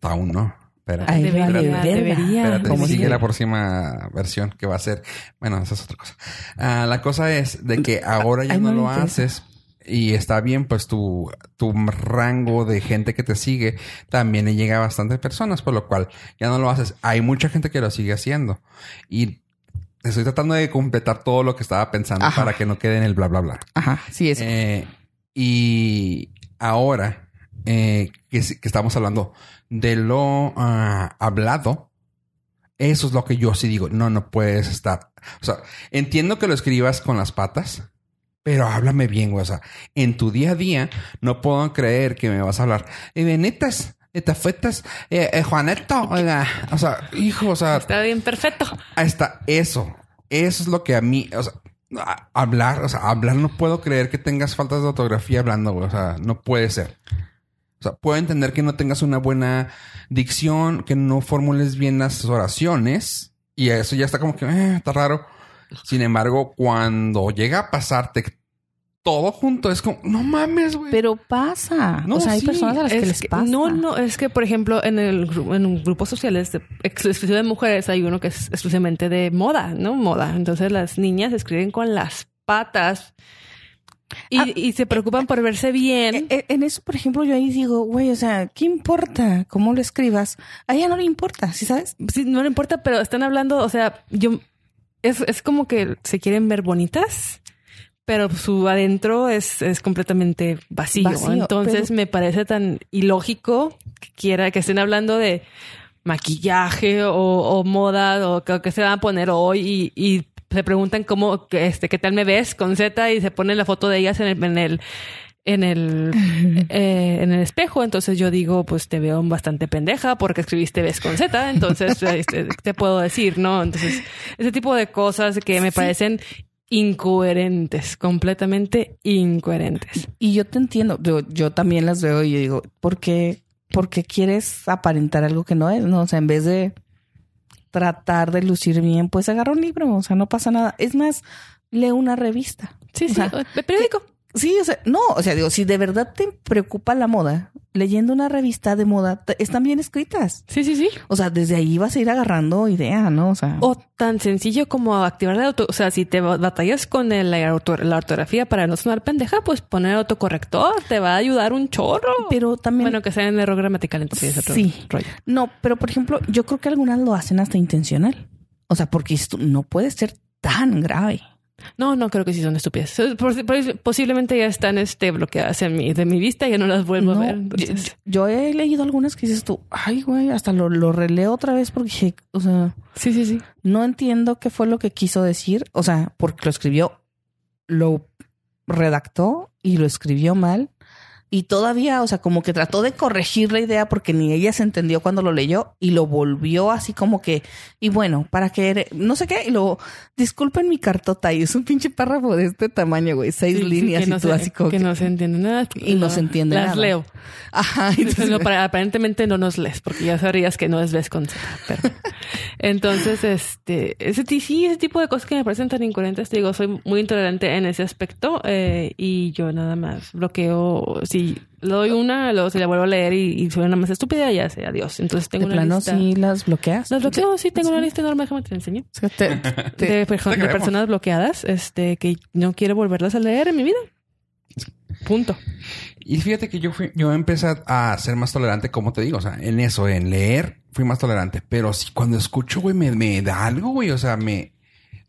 Aún no. Espérate. A él Debería. Espérate, ¿Cómo sigue la próxima versión que va a ser. Bueno, esa es otra cosa. Ah, la cosa es de que ahora ya Ay, no lo interesa. haces y está bien, pues tu, tu rango de gente que te sigue también le llega a bastantes personas, por lo cual ya no lo haces. Hay mucha gente que lo sigue haciendo y estoy tratando de completar todo lo que estaba pensando Ajá. para que no quede en el bla, bla, bla. Ajá. Sí, eso. Eh, y ahora eh, que, que estamos hablando de lo ah, hablado, eso es lo que yo sí digo. No, no puedes estar. O sea, entiendo que lo escribas con las patas, pero háblame bien, güey. O sea, en tu día a día no puedo creer que me vas a hablar. Eh, Benitas, etafetas, eh, eh, Juaneto, oiga. O sea, hijo, o sea, Está bien, perfecto. Ahí está, eso. Eso es lo que a mí, o sea, hablar, o sea, hablar no puedo creer que tengas faltas de ortografía hablando, güey. O sea, no puede ser. O sea, puedo entender que no tengas una buena dicción, que no formules bien las oraciones. Y eso ya está como que, eh, está raro. Sin embargo, cuando llega a pasarte todo junto, es como, no mames, güey. Pero pasa. No, o sea, hay sí. personas a las que Es les que- pasa. No, no, es que, por ejemplo, en el en un grupos sociales de ex- exclusivo de mujeres hay uno que es exclusivamente de moda, ¿no? Moda. Entonces las niñas escriben con las patas y, Ah. y se preocupan por verse bien. Eh, eh, En eso, por ejemplo, yo ahí digo, güey, o sea, ¿qué importa cómo lo escribas? A ella no le importa, ¿sí sabes? Sí, no le importa, pero están hablando, o sea, yo es, es como que se quieren ver bonitas, pero su adentro es, es completamente vacío. Vacío, Entonces pero- me parece tan ilógico que quiera que estén hablando de maquillaje o, o moda o que, que se van a poner hoy y, y se preguntan cómo, que este, qué tal me ves con Z y se ponen la foto de ellas en el, en el, en el, eh, en el espejo. Entonces yo digo, pues te veo bastante pendeja porque escribiste ves con Z. Entonces este, te puedo decir, ¿no? Entonces ese tipo de cosas que me Sí. parecen incoherentes, completamente incoherentes. Y yo te entiendo, yo, yo también las veo y yo digo, ¿por qué, por qué quieres aparentar algo que no es? No, o sea, en vez de tratar de lucir bien, pues agarra un libro, o sea, no pasa nada. Es más, lee una revista. Sí, O sí, sea, el periódico. Sí, o sea, no, o sea, digo, si de verdad te preocupa la moda, leyendo una revista de moda, están bien escritas. Sí, sí, sí. O sea, desde ahí vas a ir agarrando idea, ¿no? O sea, O tan sencillo como activar la auto, o sea, si te batallas con el- la, auto- la ortografía para no sonar pendeja, pues poner autocorrector, te va a ayudar un chorro. pero también Bueno, que sea en error gramatical, entonces es otro Sí. rollo. No, pero por ejemplo, yo creo que algunas lo hacen hasta intencional. O sea, porque esto no puede ser tan grave. No, no creo que sí son estúpidas. Pos- pos- Posiblemente ya están este, bloqueadas en mi, de mi vista y ya no las vuelvo No, a ver. yo, entonces- yo he leído algunas que dices tú, ay, güey, hasta lo, lo releo otra vez porque dije, o sea, Sí, sí, sí. no entiendo qué fue lo que quiso decir. O sea, porque lo escribió, lo redactó y lo escribió mal. Y todavía, o sea, como que trató de corregir la idea porque ni ella se entendió cuando lo leyó y lo volvió así como que, y bueno, para que, no sé qué, y luego, disculpen mi cartota y es un pinche párrafo de este tamaño, güey, seis Sí, sí, líneas y tú se, así como que que- no se entiende nada. Y no se entiende las nada. leo. Ajá, entonces, No, para- aparentemente no nos lees, porque ya sabrías que no es ves con. Pero... Entonces, este, ese, sí, ese tipo de cosas que me parecen tan incoherentes, te digo, soy muy intolerante en ese aspecto eh, y yo nada más bloqueo. Si si le doy una, luego se la vuelvo a leer y, y suena más estúpida, ya sé, adiós. Entonces tengo de una plano lista. sí las bloqueas. Las bloqueo, sí, tengo una lista enorme, déjame te enseño. O sea, te- te- De, perso- de creemos. personas bloqueadas, este, que no quiero volverlas a leer en mi vida. Punto. Y fíjate que yo fui, yo empecé a ser más tolerante, como te digo, o sea, en eso, en leer, fui más tolerante. Pero si cuando escucho, güey, me, me da algo, güey, o sea, me...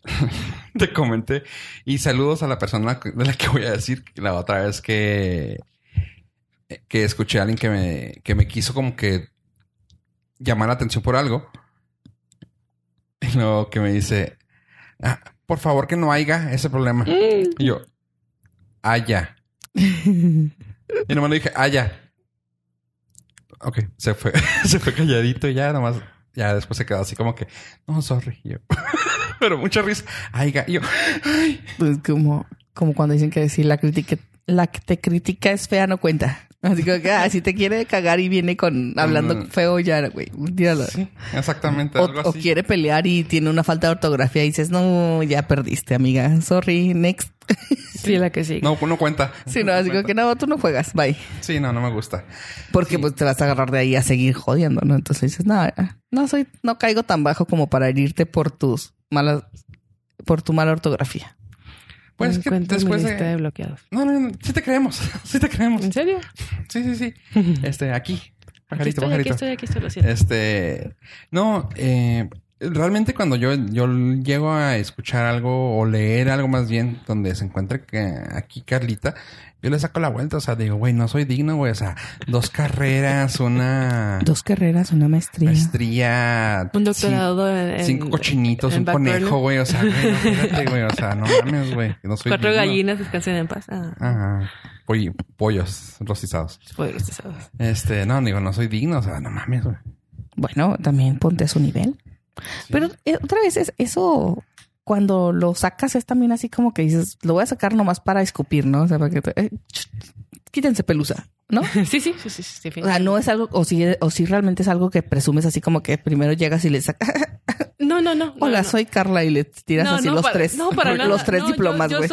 te comenté. Y saludos a la persona de la que voy a decir la otra vez que... que escuché a alguien que me, que me quiso como que llamar la atención por algo. Y luego que me dice, "Ah, por favor que no haya ese problema. Y yo, haya. Y nomás le dije, ah, ya. Ok, se fue, se fue calladito y ya nomás, ya después se quedó así como que, no, sorry. Y yo, pero mucha risa. Ay, ga- y yo, ay, Pues como, como cuando dicen que si la crítica, la que te critica es fea, no cuenta. Así que, ah, si te quiere cagar y viene con hablando feo, ya, güey, tíralo. exactamente, O, algo o así. quiere pelear y tiene una falta de ortografía y dices, no, ya perdiste, amiga. Sorry, next. Sí, la que sí. No, no cuenta. Sí, no, así como que no, tú no juegas, bye. Sí, no, no me gusta. Porque pues te vas a agarrar de ahí a seguir jodiendo, ¿no? Entonces dices, no, no soy, no caigo tan bajo como para herirte por tus malas, por tu mala ortografía. Pues que después de de... bloqueados. No, no, no, sí te creemos. Sí te creemos. ¿En serio? Sí, sí, sí. Este, aquí. Aquí Pajarito, estoy, aquí pajarito. estoy, aquí estoy, lo siento. Este, no, eh, realmente cuando yo, yo llego a escuchar algo o leer algo más bien donde se encuentra que aquí Carlita, yo le saco la vuelta, o sea, digo, güey, no soy digno, güey, o sea, dos carreras, una Dos carreras, una maestría. maestría, Un doctorado cin- en, cinco cochinitos, en un back conejo, güey, o sea, güey, no, espérate, güey, o sea, no mames, güey, no soy Cuatro digno. gallinas descansen en paz. Ah, Ajá. Pollo- pollos rostizados. poderes pesados. Este, no, digo, no soy digno, o sea, no mames, güey. Bueno, también ponte a su nivel. Pero eh, otra vez es eso, cuando lo sacas es también así como que dices, lo voy a sacar nomás para escupir, ¿no? O sea, para que te- eh, quítense pelusa, ¿no? Sí, sí, sí, sí, sí, O sea, no es algo, o si, o si realmente es algo que presumes así como que primero llegas y le sacas, No, no, no. hola, no. soy Carla y le tiras No, así los para- tres, No, para nada. los tres yo- diplomas, yo güey.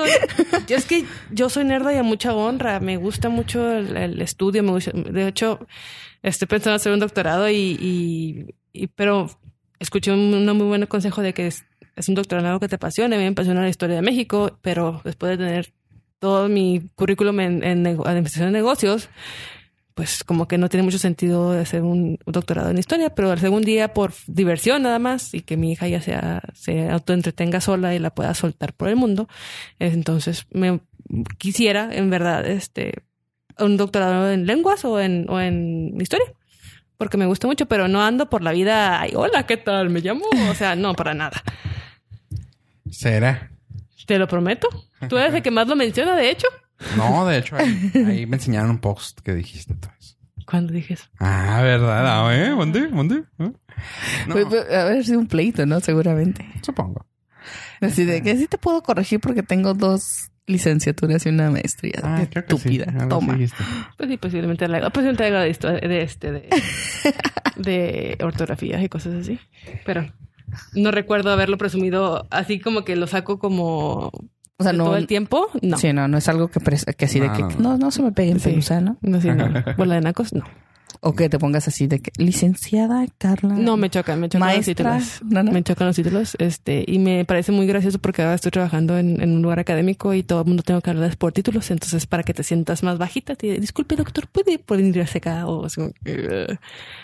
yo es que yo soy nerda y a mucha honra. Me gusta mucho el, el estudio. Me gusta, de hecho, estoy pensando hacer un doctorado y, y, y- pero escuché un, un muy buen consejo de que es, un doctorado que te apasiona. A mí me apasiona la historia de México, pero después de tener todo mi currículum en, en administración de negocios, pues como que no tiene mucho sentido hacer un doctorado en historia, pero al algún día por diversión nada más y que mi hija ya sea, se autoentretenga sola y la pueda soltar por el mundo, entonces me quisiera en verdad este un doctorado en lenguas o en, o en historia. Porque me gusta mucho, pero no ando por la vida, ay, hola, ¿qué tal? Me llamo. O sea, no, para nada. ¿Será? Te lo prometo. Tú eres el que más lo menciona, de hecho. No, de hecho, ahí, ahí me enseñaron un post que dijiste todo eso. Cuando dije eso. Ah, ¿verdad? Ah, ¿eh? ¿Dónde? ¿Dónde? ¿Eh? No, Pues, pues, haber sido un pleito, ¿no? Seguramente. supongo. Así de que sí te puedo corregir porque tengo dos licenciaturas y una maestría. Ah, sí. estúpida. Toma. Pues sí, posiblemente algo, posiblemente algo de, esto, de este, de, de ortografía y cosas así. Pero no recuerdo haberlo presumido así como que lo saco como O sea, no. todo el tiempo. No. Sí, no, no es algo que, que así de No, que no, no, no, se me peguen Sí. pelusa, ¿no? No, sí, no. Bola de nacos, no. O que te pongas así de que licenciada Carla. No, me chocan, me chocan Maestra, los títulos. no, no. Me chocan los títulos. Este, y me parece muy gracioso porque ahora estoy trabajando en, en un lugar académico y todo el mundo tengo que hablar por títulos. Entonces, para que te sientas más bajita, te disculpe, doctor, ¿puede ponerse acá? O.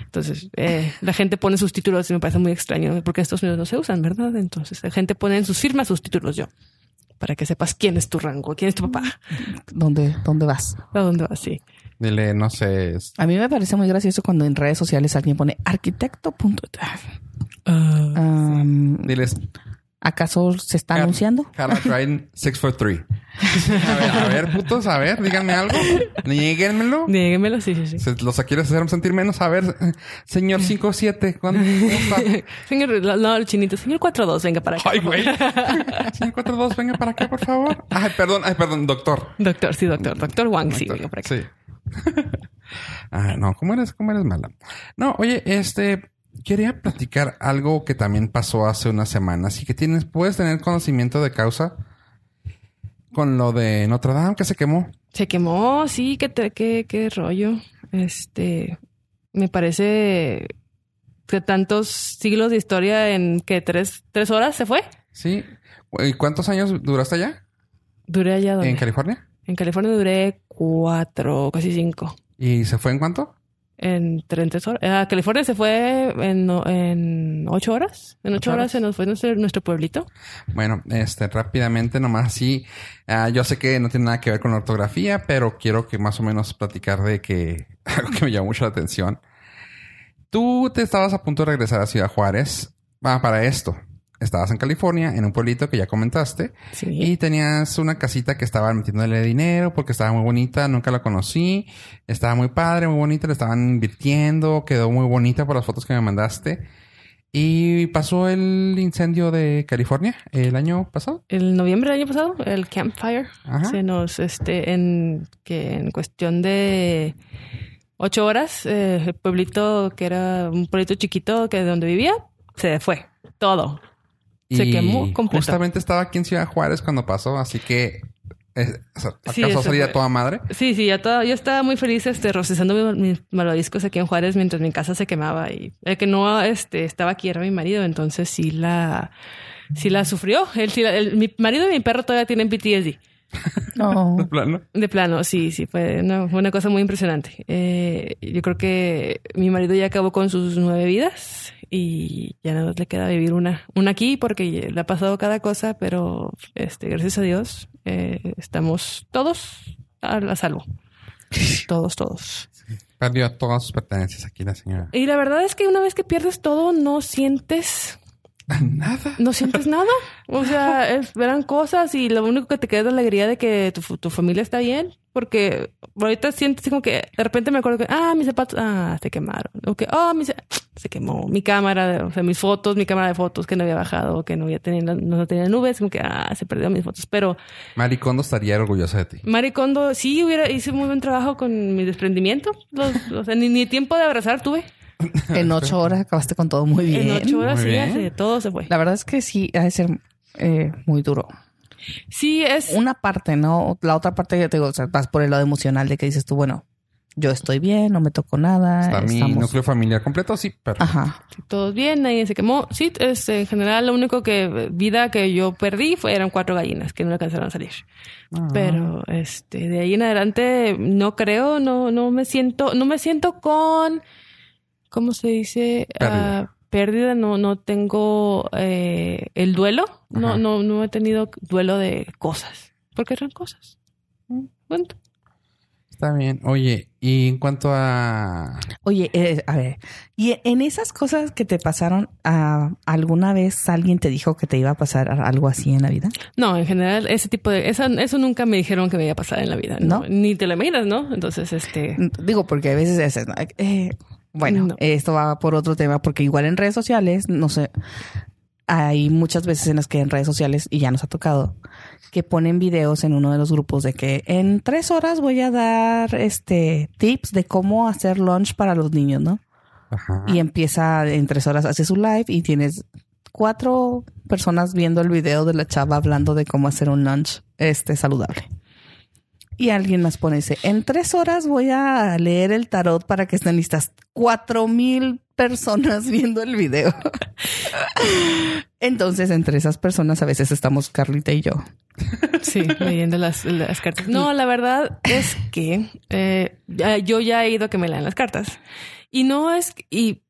Entonces, eh, la gente pone sus títulos y me parece muy extraño porque estos Unidos no se usan, ¿verdad? Entonces, la gente pone en sus firmas sus títulos yo. Para que sepas quién es tu rango, quién es tu papá, ¿Dónde, ¿Dónde vas? a dónde vas, sí. Dile, no sé. es- A mí me parece muy gracioso cuando en redes sociales alguien pone arquitecto. punto- Ah. Am, Diles, ¿Acaso se está Car- anunciando? Carla Dryden, 6 for 3. A ver, a ver, putos, a ver, díganme algo. Niéguenmelo. Dígamelo, sí, sí, sí. Se los quieres hacer sentir menos. A ver, señor 5-7, ¿cuándo está? Señor, no, el chinito, señor 4-2, venga para acá. Ay, güey. Señor 4-2, venga para acá, por favor. Ay, perdón, ay, perdón, doctor. Doctor, sí, doctor. Doctor Wang, sí, venga para acá. Sí. ah, no, ¿cómo eres, cómo eres mala? No, oye, este, quería platicar algo que también pasó hace unas semanas y que tienes, puedes tener conocimiento de causa. con lo de Notre Dame que se quemó? Se quemó, sí, qué, te- qué, qué rollo. Este, me parece que tantos siglos de historia en que tres, tres horas se fue. Sí. ¿Y cuántos años duraste allá? Duré allá donde. ¿En California? En California duré cuatro, casi cinco. ¿Y se fue en cuánto? En 30 horas. A California se fue en, en ocho horas. En ocho ¿Ocho horas horas? se nos fue nuestro, nuestro pueblito. Bueno, este, rápidamente, nomás así. ah, yo sé que no tiene nada que ver con la ortografía, pero quiero que más o menos platicar de que algo que me llamó mucho la atención. Tú te estabas a punto de regresar a Ciudad Juárez ah, para esto. Estabas en California, en un pueblito que ya comentaste, Sí. y tenías una casita que estaban metiéndole dinero porque estaba muy bonita, nunca la conocí, estaba muy padre, muy bonita, le estaban invirtiendo, quedó muy bonita por las fotos que me mandaste. Y pasó el incendio de California el año pasado. El noviembre del año pasado, el Campfire, Ajá. se nos, este, en que en cuestión de ocho horas, eh, el pueblito que era un pueblito chiquito que de donde vivía, se fue todo. Se Y quemó completo. Justamente estaba aquí en Ciudad Juárez cuando pasó, así que eh, o sea, Sí, alcanzó a eso salir a fue. toda madre. Sí, sí, ya todo, yo estaba muy feliz este rocizando mis, mis malvadiscos aquí en Juárez mientras mi casa se quemaba y el que no este estaba aquí era mi marido, entonces sí la sí la sufrió. Él, sí la- el- mi marido y mi perro todavía tienen PTSD. No. De plano. De plano, sí, sí, fue una, fue una cosa muy impresionante. Eh, yo creo que mi marido ya acabó con sus nueve vidas y ya nada más le queda vivir una, una aquí porque le ha pasado cada cosa, pero este, gracias a Dios eh, estamos todos a, a salvo. Todos, todos. Perdió todas sus pertenencias aquí la señora. Y la verdad es que una vez que pierdes todo, no sientes, Nada. no sientes nada. O sea, es- eran cosas y lo único que te queda es la alegría de que tu, tu familia está bien. Porque ahorita sientes como que de repente me acuerdo que, ah, mis zapatos, ah, se quemaron. O que, oh, mis- se quemó. Mi cámara, o sea, mis fotos, mi cámara de fotos que no había bajado, que no había tenido, no tenía nubes, como que, ah, se perdieron mis fotos. Pero Maricondo estaría orgullosa de ti. Maricondo, sí, hubiera, hice muy buen trabajo con mi desprendimiento. Los- o sea, ni, ni tiempo de abrazar tuve. En ocho horas acabaste con todo muy bien. En ocho horas Muy sí, así, todo se fue. La verdad es que sí, ha de ser eh, muy duro. Sí, es. Una parte, ¿no? La otra parte que te digo, o sea, vas por el lado emocional de que dices tú, bueno, yo estoy bien, no me tocó nada. Está mi estamos- núcleo familiar completo, sí, pero Ajá. Todos bien, nadie se quemó. Sí, es, en general, lo único que vida que yo perdí fue eran cuatro gallinas que no alcanzaron a salir. Ah. Pero este, de ahí en adelante, no creo, no, no me siento, no me siento con, ¿cómo se dice? Pérdida. Pérdida, no, no tengo eh, el duelo. No, Ajá. no, no he tenido duelo de cosas. Porque eran cosas. Mm, Punto. Está bien. Oye, y en cuanto a Oye, eh, a ver, y en esas cosas que te pasaron, ah, ¿alguna vez alguien te dijo que te iba a pasar algo así en la vida? No, en general, ese tipo de... Eso, eso nunca me dijeron que me iba a pasar en la vida. ¿No? Ni te lo imaginas, ¿no? Entonces, este... Digo, porque a veces es, ¿no? Eh, bueno, No. esto va por otro tema, porque igual en redes sociales, no sé, hay muchas veces en las que en redes sociales, y ya nos ha tocado, que ponen videos en uno de los grupos de que en tres horas voy a dar este tips de cómo hacer lunch para los niños, ¿no? Ajá. Y empieza en tres horas, hace su live y tienes cuatro personas viendo el video de la chava hablando de cómo hacer un lunch este saludable. Y alguien más pone dice, en tres horas voy a leer el tarot para que estén listas. Cuatro mil personas viendo el video. Entonces, entre esas personas a veces estamos Carlita y yo. Sí, leyendo las, cartas. No, la verdad es que eh, yo ya he ido a que me lean las cartas. Y no es... Y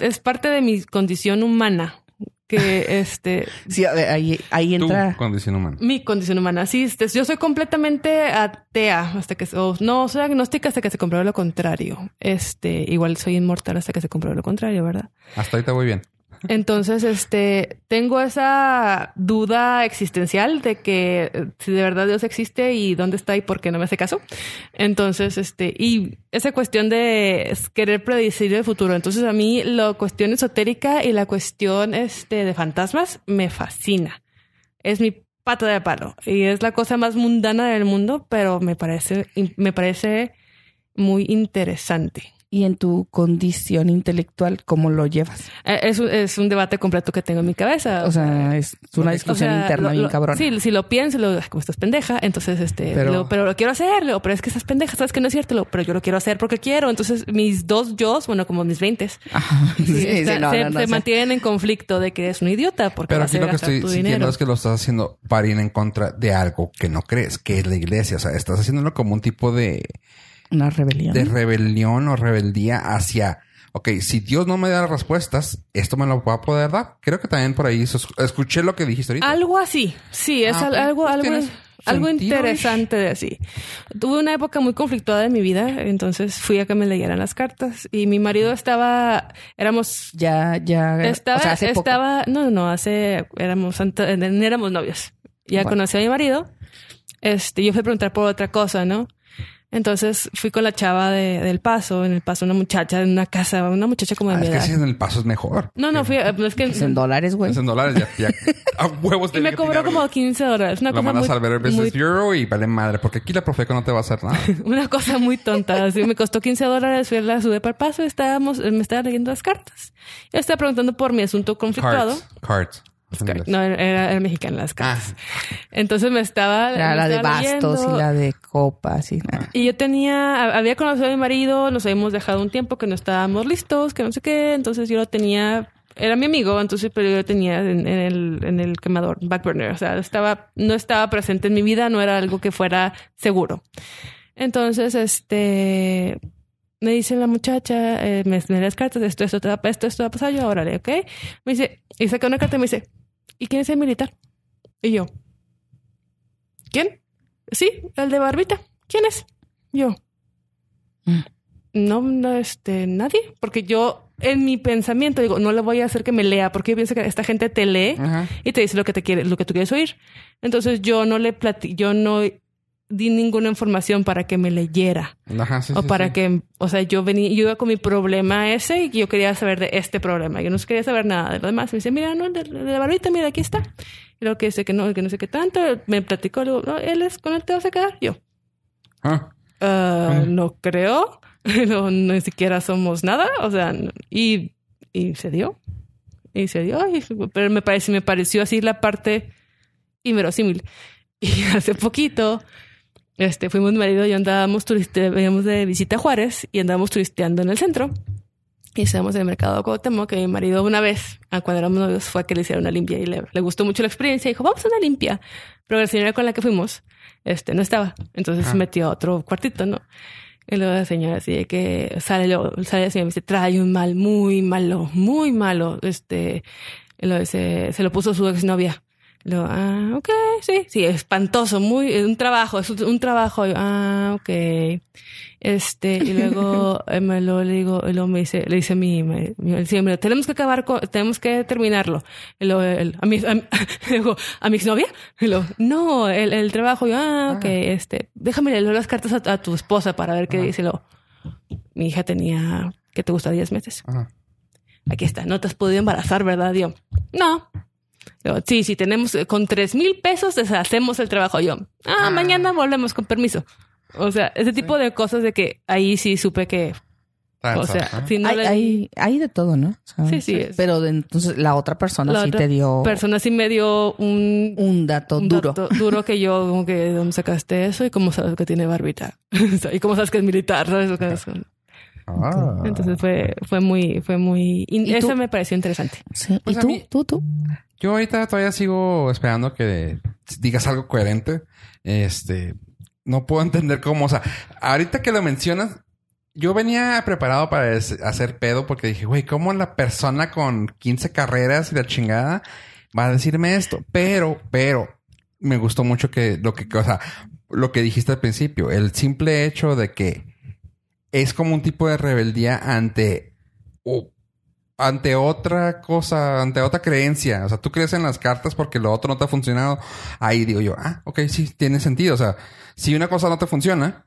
es parte de mi condición humana que este Sí, a ver, ahí, ahí tu entra. condición humana. mi condición humana. Sí, este, yo soy completamente atea hasta que o no soy agnóstica hasta que se compruebe lo contrario. Este, igual soy inmortal hasta que se compruebe lo contrario, ¿verdad? Hasta ahorita voy bien. Entonces, este, tengo esa duda existencial de que eh, si de verdad Dios existe y dónde está y por qué no me hace caso. Entonces, este, y esa cuestión de querer predecir el futuro. Entonces, a mí la cuestión esotérica y la cuestión, este, de fantasmas me fascina. Es mi pata de palo y es la cosa más mundana del mundo, pero me parece, me parece muy interesante. Y en tu condición intelectual, ¿cómo lo llevas? Eh, Es, un- es un debate completo que tengo en mi cabeza. O sea, es una o discusión sea, interna lo- bien lo- cabrona. Sí, si lo pienso, lo, "Ay, como estás pendeja, entonces, este, Pero- pero, pero lo quiero hacer, Leo, pero es que estás pendeja, sabes que no es cierto, Leo, pero yo lo quiero hacer porque quiero. Entonces, mis dos yo, bueno, como mis veintes, Ajá. Sí, sí, está- no, se, no, no, se sí. mantienen en conflicto de que es un idiota porque Pero vas aquí a lo que estoy sintiendo es que lo estás haciendo para ir en contra de algo que no crees, que es la iglesia. O sea, estás haciéndolo como un tipo de, Una rebelión. de rebelión o rebeldía hacia, ok, si Dios no me da las respuestas, esto me lo va a poder dar. Creo que también por ahí escuché lo que dijiste ahorita. Algo así, sí, es Ah, al- algo, Pues algo, algo interesante de así. Tuve una época muy conflictuada de mi vida, entonces fui a que me leyeran las cartas y mi marido estaba, éramos, Ya, ya. estaba, o sea, hace poco. estaba, no, no, no, hace, éramos, éramos novios. Ya Bueno. conocí a mi marido, este, yo fui a preguntar por otra cosa, ¿no? Entonces fui con la chava de, del paso, en el paso una muchacha en una casa, una muchacha como de Ah, mi es que edad. si en el paso es mejor. No, no, fui, eh, es que Es en dólares, güey. Es en dólares ya, ya a huevos y me que cobró como 15 dólares. Una Lo cosa mandas muy, al Better Business muy Bureau y vale madre, porque aquí la Profeco no te va a hacer nada. Una cosa muy tonta. Así me costó 15 dólares. Fui a la sube para el paso. Estábamos, eh, me estaba leyendo las cartas. Yo estaba preguntando por mi asunto conflictuado. Cards. Cards. No, era, era mexicana las cartas. Entonces me estaba. Me la de bastos y la de copas y nada. Y yo tenía, había conocido a mi marido, nos habíamos dejado un tiempo que no estábamos listos, que no sé qué, entonces yo lo tenía, era mi amigo, entonces pero yo lo tenía en, en el, en el quemador, back burner, o sea, estaba, no estaba presente en mi vida, no era algo que fuera seguro. Entonces, este, me dice la muchacha, eh, me, me das cartas, esto, esto, te va- esto, esto va a pasar, yo, órale, ¿ok? Me dice, y saca una carta y me dice, ¿y quién es el militar? Y yo, ¿quién? Sí, el de barbita. ¿Quién es? Yo. Mm. No, no, este, nadie. Porque yo, en mi pensamiento, digo, no le voy a hacer que me lea, porque yo pienso que esta gente te lee Ajá. y te dice lo que te quiere, lo que tú quieres oír. Entonces yo no le plati yo no di ninguna información para que me leyera. Ajá, sí, o sí, para sí. que, o sea, yo venía, yo iba con mi problema ese y yo quería saber de este problema. Yo no quería saber nada de lo demás. Me dice, mira, no, de, de la barbita, mira, aquí está. Y luego que dice que no, que no sé qué tanto. Me platicó, luego, no, él es, con él te vas a quedar. Yo, Ah, "Ah, no creo. no, ni siquiera somos nada. O sea, y, y se dio. Y se dio. y- pero me parece, me pareció así la parte inverosímil. Y hace poquito, este, fuimos marido y yo andábamos turiste, veníamos de visita a Juárez y andábamos turisteando en el centro. Y estábamos en el mercado de Cuauhtémoc, que mi marido una vez, ah, cuando éramos novios, fue a que le hicieron una limpia y le, le gustó mucho la experiencia. Y dijo, vamos a una limpia. Pero la señora con la que fuimos, este, no estaba. Entonces Ah. se metió a otro cuartito, ¿no? Y luego la señora así de que sale, luego, sale la señora y me dice, trae un mal muy malo, muy malo. Este, y luego dice, se lo puso su exnovia. Luego, ah, ok, sí, sí, espantoso, muy, un trabajo, es un, un trabajo. Yo, ah, ok. Este, y luego eh, me lo le digo, y luego me dice, le dice a mi, me, me dice, "Mira, tenemos que acabar con, tenemos que terminarlo. Y luego, él, a mi, a, le digo, ¿a mi exnovia? Y luego, no, el, el trabajo. Yo, ah, ok, este, déjame leer las cartas a, a tu esposa para ver qué dice. Luego, mi hija tenía, ¿qué te gusta? 10 meses. Aquí está, no te has podido embarazar, ¿verdad? Yo, no. Sí, sí, tenemos, eh, con tres mil pesos deshacemos el trabajo. Yo, ah, Ah. mañana volvemos con permiso. O sea, ese tipo de cosas de que ahí sí supe que, o sea, si no hay, le- hay, hay de todo, ¿no? Sí, sí, es. Pero de- entonces la otra persona La sí otra te dio persona sí me dio un, un dato un duro. dato duro que yo, como que, ¿de dónde sacaste eso? Y cómo sabes que tiene barbita. y cómo sabes que es militar, ¿sabes? Ah. Entonces fue, fue muy, fue muy, eso me pareció interesante. Sí. Pues ¿Y a tú? mí- ¿Tú? ¿Tú? Yo ahorita todavía sigo esperando que digas algo coherente. Este, no puedo entender cómo, o sea, ahorita que lo mencionas, yo venía preparado para hacer pedo porque dije, güey, ¿cómo la persona con 15 carreras y la chingada va a decirme esto? Pero, pero, me gustó mucho que lo que, o sea, lo que dijiste al principio, el simple hecho de que es como un tipo de rebeldía ante ante otra cosa, ante otra creencia. O sea, tú crees en las cartas porque lo otro no te ha funcionado. Ahí digo yo, ah, ok, sí, tiene sentido. O sea, si una cosa no te funciona,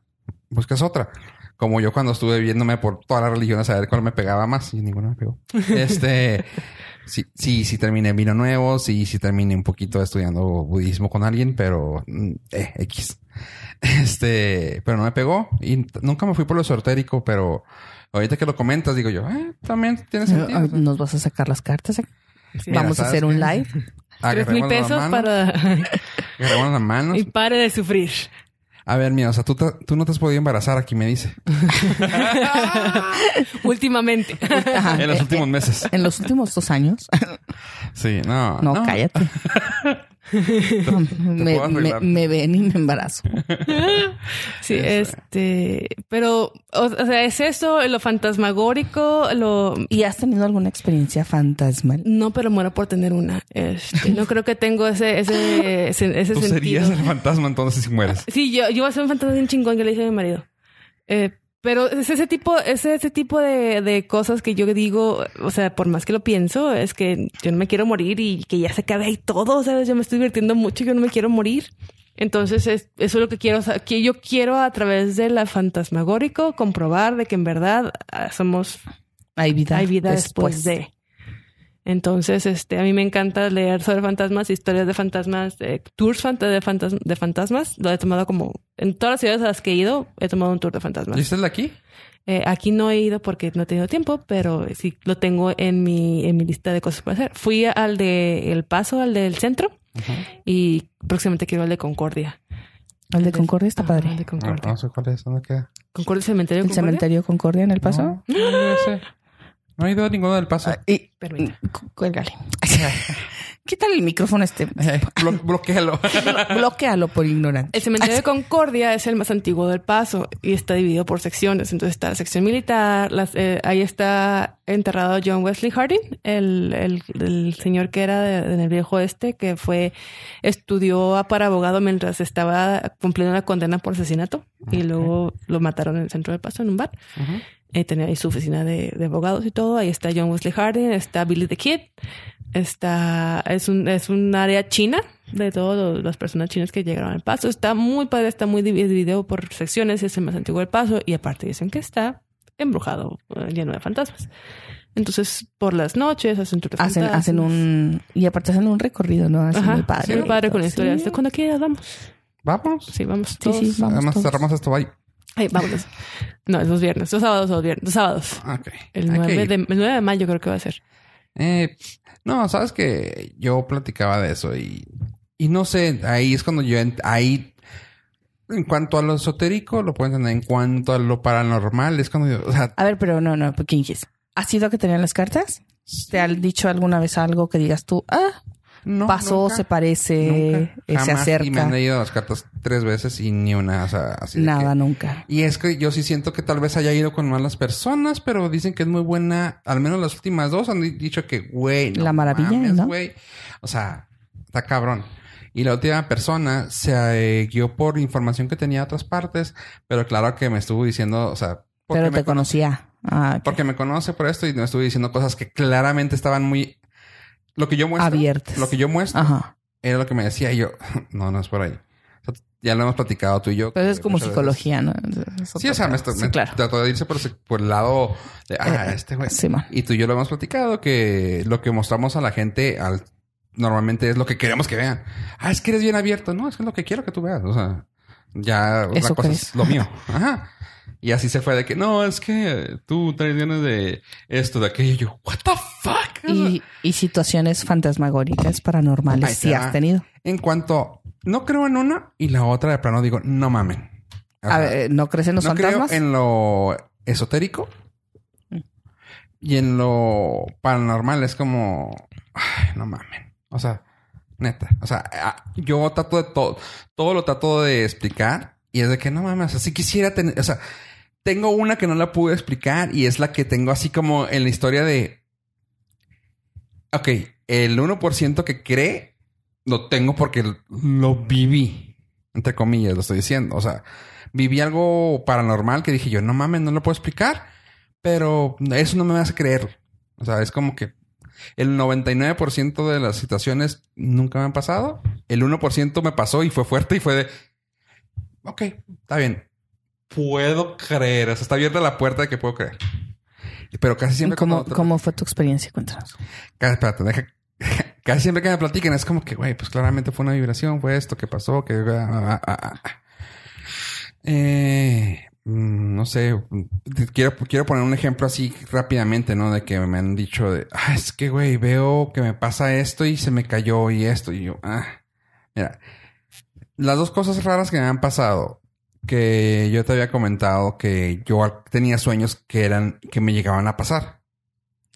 buscas otra. Como yo cuando estuve viéndome por todas las religiones a ver cuál me pegaba más y ninguna me pegó. Este, sí, sí, sí terminé en vino nuevo, sí, sí terminé un poquito estudiando budismo con alguien, pero mm, eh, X. Este, pero no me pegó y nunca me fui por lo esotérico, pero ahorita que lo comentas, digo yo, eh, también tiene sentido. Ah, ¿Nos vas a sacar las cartas? Sí. Mira, Vamos a ¿sabes hacer un live. Tres mil pesos manos, para... las manos. y pare de sufrir. A ver, mira, o sea, tú, te- tú no te has podido embarazar aquí, me dice. Últimamente. Ajá. en los Eh, últimos meses. En los últimos dos años. Sí, no. No, cállate. me, ven y me embarazo. Sí, este... Pero, o, o sea, es eso, lo fantasmagórico, lo... ¿Y has tenido alguna experiencia fantasmal? No, pero muero por tener una. Este, no creo que tengo ese, ese, ese, ese Tú sentido. serías el fantasma entonces si mueres. Sí, yo, yo voy a ser un fantasma bien chingón que le dije a mi marido. Eh, pero es ese tipo, es ese tipo de, de cosas que yo digo, o sea, por más que lo pienso, es que yo no me quiero morir y que ya se acabe ahí todo, ¿sabes? Yo me estoy divirtiendo mucho y yo no me quiero morir. Entonces, es, eso es lo que quiero, o sea, que yo quiero a través de la fantasmagórico comprobar de que en verdad ah, somos Hay vida, hay vida después, de. Entonces, este, a mí me encanta leer sobre fantasmas, historias de fantasmas, eh, tours fanta- de, fantas- de fantasmas. Lo he tomado como en todas las ciudades a las que he ido, he tomado un tour de fantasmas. ¿Viste el de aquí? Eh, aquí no he ido porque no he tenido tiempo, pero sí lo tengo en mi, en mi lista de cosas por hacer. Fui al de El Paso, al del centro, y próximamente quiero al de Concordia. El de Concordia está padre. el de No, Concordia. no sé cuál es. ¿Dónde queda? ¿Concordia cementerio? ¿El Concordia? cementerio Concordia en El Paso? No, no, ser. No he ido a ninguno del paso. Y, Permíteme. cu- cuélgale. Quítale el micrófono a este. Blo- bloquéalo. Bloquealo por ignorante. El cementerio de Concordia es el más antiguo del Paso y está dividido por secciones. Entonces está la sección militar, las, eh, ahí está enterrado John Wesley Harding, el, el, el señor que era de- en el viejo este, que fue, estudió para abogado mientras estaba cumpliendo la condena por asesinato y luego lo mataron en el centro del Paso en un bar. Eh, tenía ahí su oficina de, de abogados y todo. Ahí está John Wesley Harding, está Billy the Kid, está, es un, es un área china de todas las personas chinas que llegaron al paso. Está muy padre, está muy divi- dividido por secciones, es el más antiguo del paso y aparte dicen que está embrujado, eh, lleno de fantasmas. Entonces, por las noches hacen Hacen, hacen un. Y aparte hacen un recorrido, ¿no? Hacen Ajá, muy padre. sí, muy padre con Sí. historias. ¿De cuándo quieras? Vamos. Vamos. Sí, vamos. Sí, todos. sí, vamos. Además todos. cerramos esto ahí. Ay, vámonos. No, es los viernes, los sábados, los viernes, los sábados. Ok. El Hay que 9, ir. de, el 9 de mayo creo que va a ser. Eh, no, sabes que yo platicaba de eso y, y no sé, ahí es cuando yo, ahí, en cuanto a lo esotérico, lo puedo entender, en cuanto a lo paranormal, es cuando yo, o sea, A ver, pero no, no, ¿qué dices? ¿Has sido que tenían las cartas? ¿Te han dicho alguna vez algo que digas tú, ah, no. pasó, nunca, se parece, nunca, eh, se jamás. Y me acerca? han leído las cartas tres veces y ni una, o sea, así de Nada, que- nunca. Y es que yo sí siento que tal vez haya ido con malas personas, pero dicen que es muy buena. Al menos las últimas dos han di- dicho que, güey, no La maravilla, mames, ¿no? güey. O sea, está cabrón. Y la última persona se eh, guió por información que tenía de otras partes, pero claro que me estuvo diciendo, o sea, porque Pero me te conocía. Ah, porque me conoce por esto y me estuvo diciendo cosas que claramente estaban muy lo que yo muestro, Abiertas. lo que yo muestro Ajá. era lo que me decía y yo, no, no es por ahí. O sea, ya lo hemos platicado tú y yo. Pero es como muchas veces- psicología, ¿no? Es Sí, o sea, me, Sí, claro. trató de irse por, ese- por el lado de, ah, Eh, este güey. sí. Y tú y yo lo hemos platicado que lo que mostramos a la gente al, normalmente es lo que queremos que vean. Ah, es que eres bien abierto. No, es que es lo que quiero que tú veas. O sea, ya Eso cosa crees. es lo mío. Ajá. Y así se fue de que, no, es que tú traes ganas de esto, de aquello. Y yo, what the fuck? Y, y situaciones fantasmagóricas paranormales, Ahí te has tenido. En cuanto, no creo en una y la otra de plano digo, no mamen. A ver, ¿no crees en los no fantasmas? creo en lo esotérico. Y en lo paranormal es como ay, no mamen. O sea neta. O sea yo trato de todo todo lo trato de explicar y es de que no mames o sea, si quisiera tener o sea tengo una que no la pude explicar y es la que tengo así como en la historia de ok el 1% que cree lo tengo porque lo viví entre comillas lo estoy diciendo o sea viví algo paranormal que dije yo, no mames, no lo puedo explicar, pero eso no me hace creer. O sea, es como que el 99% de las situaciones nunca me han pasado. El 1% me pasó y fue fuerte y fue de, ok, está bien. Puedo creer. O sea, está abierta la puerta de que puedo creer. Pero casi siempre ¿Cómo, ¿Cómo fue tu experiencia? Cuéntanos. Casi, espérate, deja- Casi siempre que me platican es como que, güey, pues claramente fue una vibración, fue esto que pasó, que... ah, ah, ah, ah. Eh, mm, no sé, mm, quiero, quiero poner un ejemplo así rápidamente, ¿no? De que me han dicho de, ah, es que, güey, veo que me pasa esto y se me cayó y esto. Y yo, ah, mira, las dos cosas raras que me han pasado, que yo te había comentado que yo tenía sueños que eran, que me llegaban a pasar.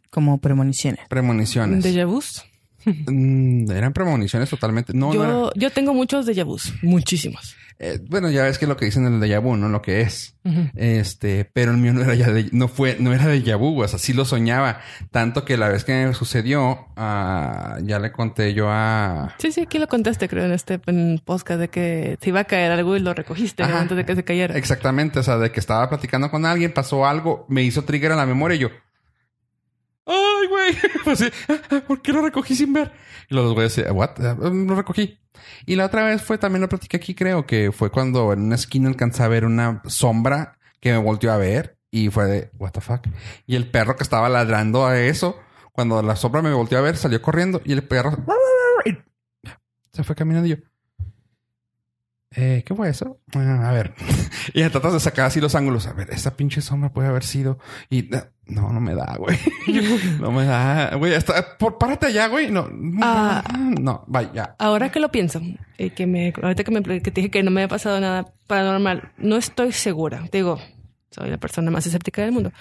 Como premoniciones. Premoniciones. ¿Déjà vus? Mm, eran premoniciones totalmente. No, no era- yo, yo tengo muchos déjà vus. Muchísimos. Eh, bueno, ya ves que lo que dicen en el déjà vu, no lo que es. Este, pero el mío no era ya de, no fue, no era de vu, o sea, sí lo soñaba. Tanto que la vez que me sucedió, ah, ya le conté yo a, Sí, sí, aquí lo contaste, creo, en este en podcast de que se iba a caer algo y lo recogiste Ajá. antes de que se cayera. exactamente, o sea, de que estaba platicando con alguien, pasó algo, me hizo trigger a la memoria y yo, ay, güey, pues sí, ¿por qué lo recogí sin ver? Y los güeyes, decían, what? Ah, Lo recogí. Y la otra vez fue, también lo platiqué aquí, creo que fue cuando en una esquina alcancé a ver una sombra que me volteó a ver y fue de, what the fuck. Y el perro que estaba ladrando a eso, cuando la sombra me volteó a ver, salió corriendo y el perro se fue caminando y yo. Eh, ¿qué fue eso? Ah, a ver. y tratas de sacar así los ángulos. A ver, esa pinche sombra puede haber sido. Y eh, no, no me da, güey. no me da, güey. Hasta, por, párate allá, güey. No, Ah. no, vaya. Ahora que lo pienso, y que me, ahorita que, me, que te dije que no me había pasado nada paranormal, no estoy segura. Digo, soy la persona más escéptica del mundo.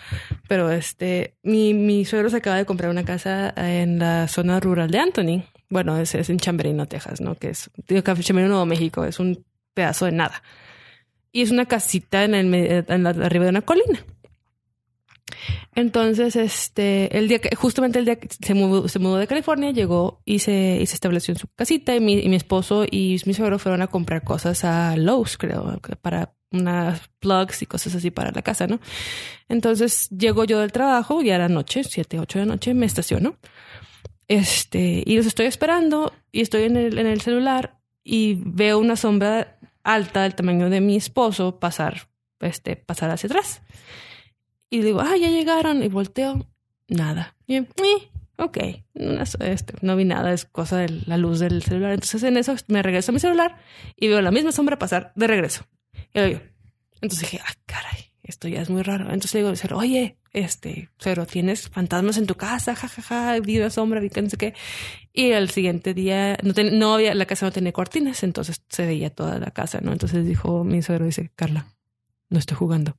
Pero este, mi, mi suegro se acaba de comprar una casa en la zona rural de Anthony. Bueno, es, es en Chamberino, Texas, ¿no? Que es, digo, Chamberino, Nuevo México, es un pedazo de nada. Y es una casita en el, en la, arriba de una colina. Entonces, este, el día que, justamente el día que se mudó, se mudó de California, llegó y se, y se estableció en su casita y mi, y mi esposo y mi suegro fueron a comprar cosas a Lowe's, creo, para unas plugs y cosas así para la casa, ¿no? Entonces, llego yo del trabajo, ya era noche, siete, ocho de la noche, me estaciono. Este, y los estoy esperando y estoy en el, en el celular y veo una sombra alta del tamaño de mi esposo pasar, este, pasar hacia atrás. Y digo, ah, ya llegaron. Y volteo, nada. Y, eh, ok, no, este, no vi nada, es cosa de la luz del celular. Entonces en eso me regreso a mi celular y veo la misma sombra pasar de regreso. Y lo. Entonces dije, ah, caray, esto ya es muy raro. Entonces le digo, al cerro, oye, este, pero tienes fantasmas en tu casa, jajaja, vi una sombra, vi que no sé qué. Y al siguiente día, no, ten- no había, la casa no tenía cortinas, entonces se veía toda la casa, ¿no? Entonces dijo mi suegro, dice, Carla, no estoy jugando.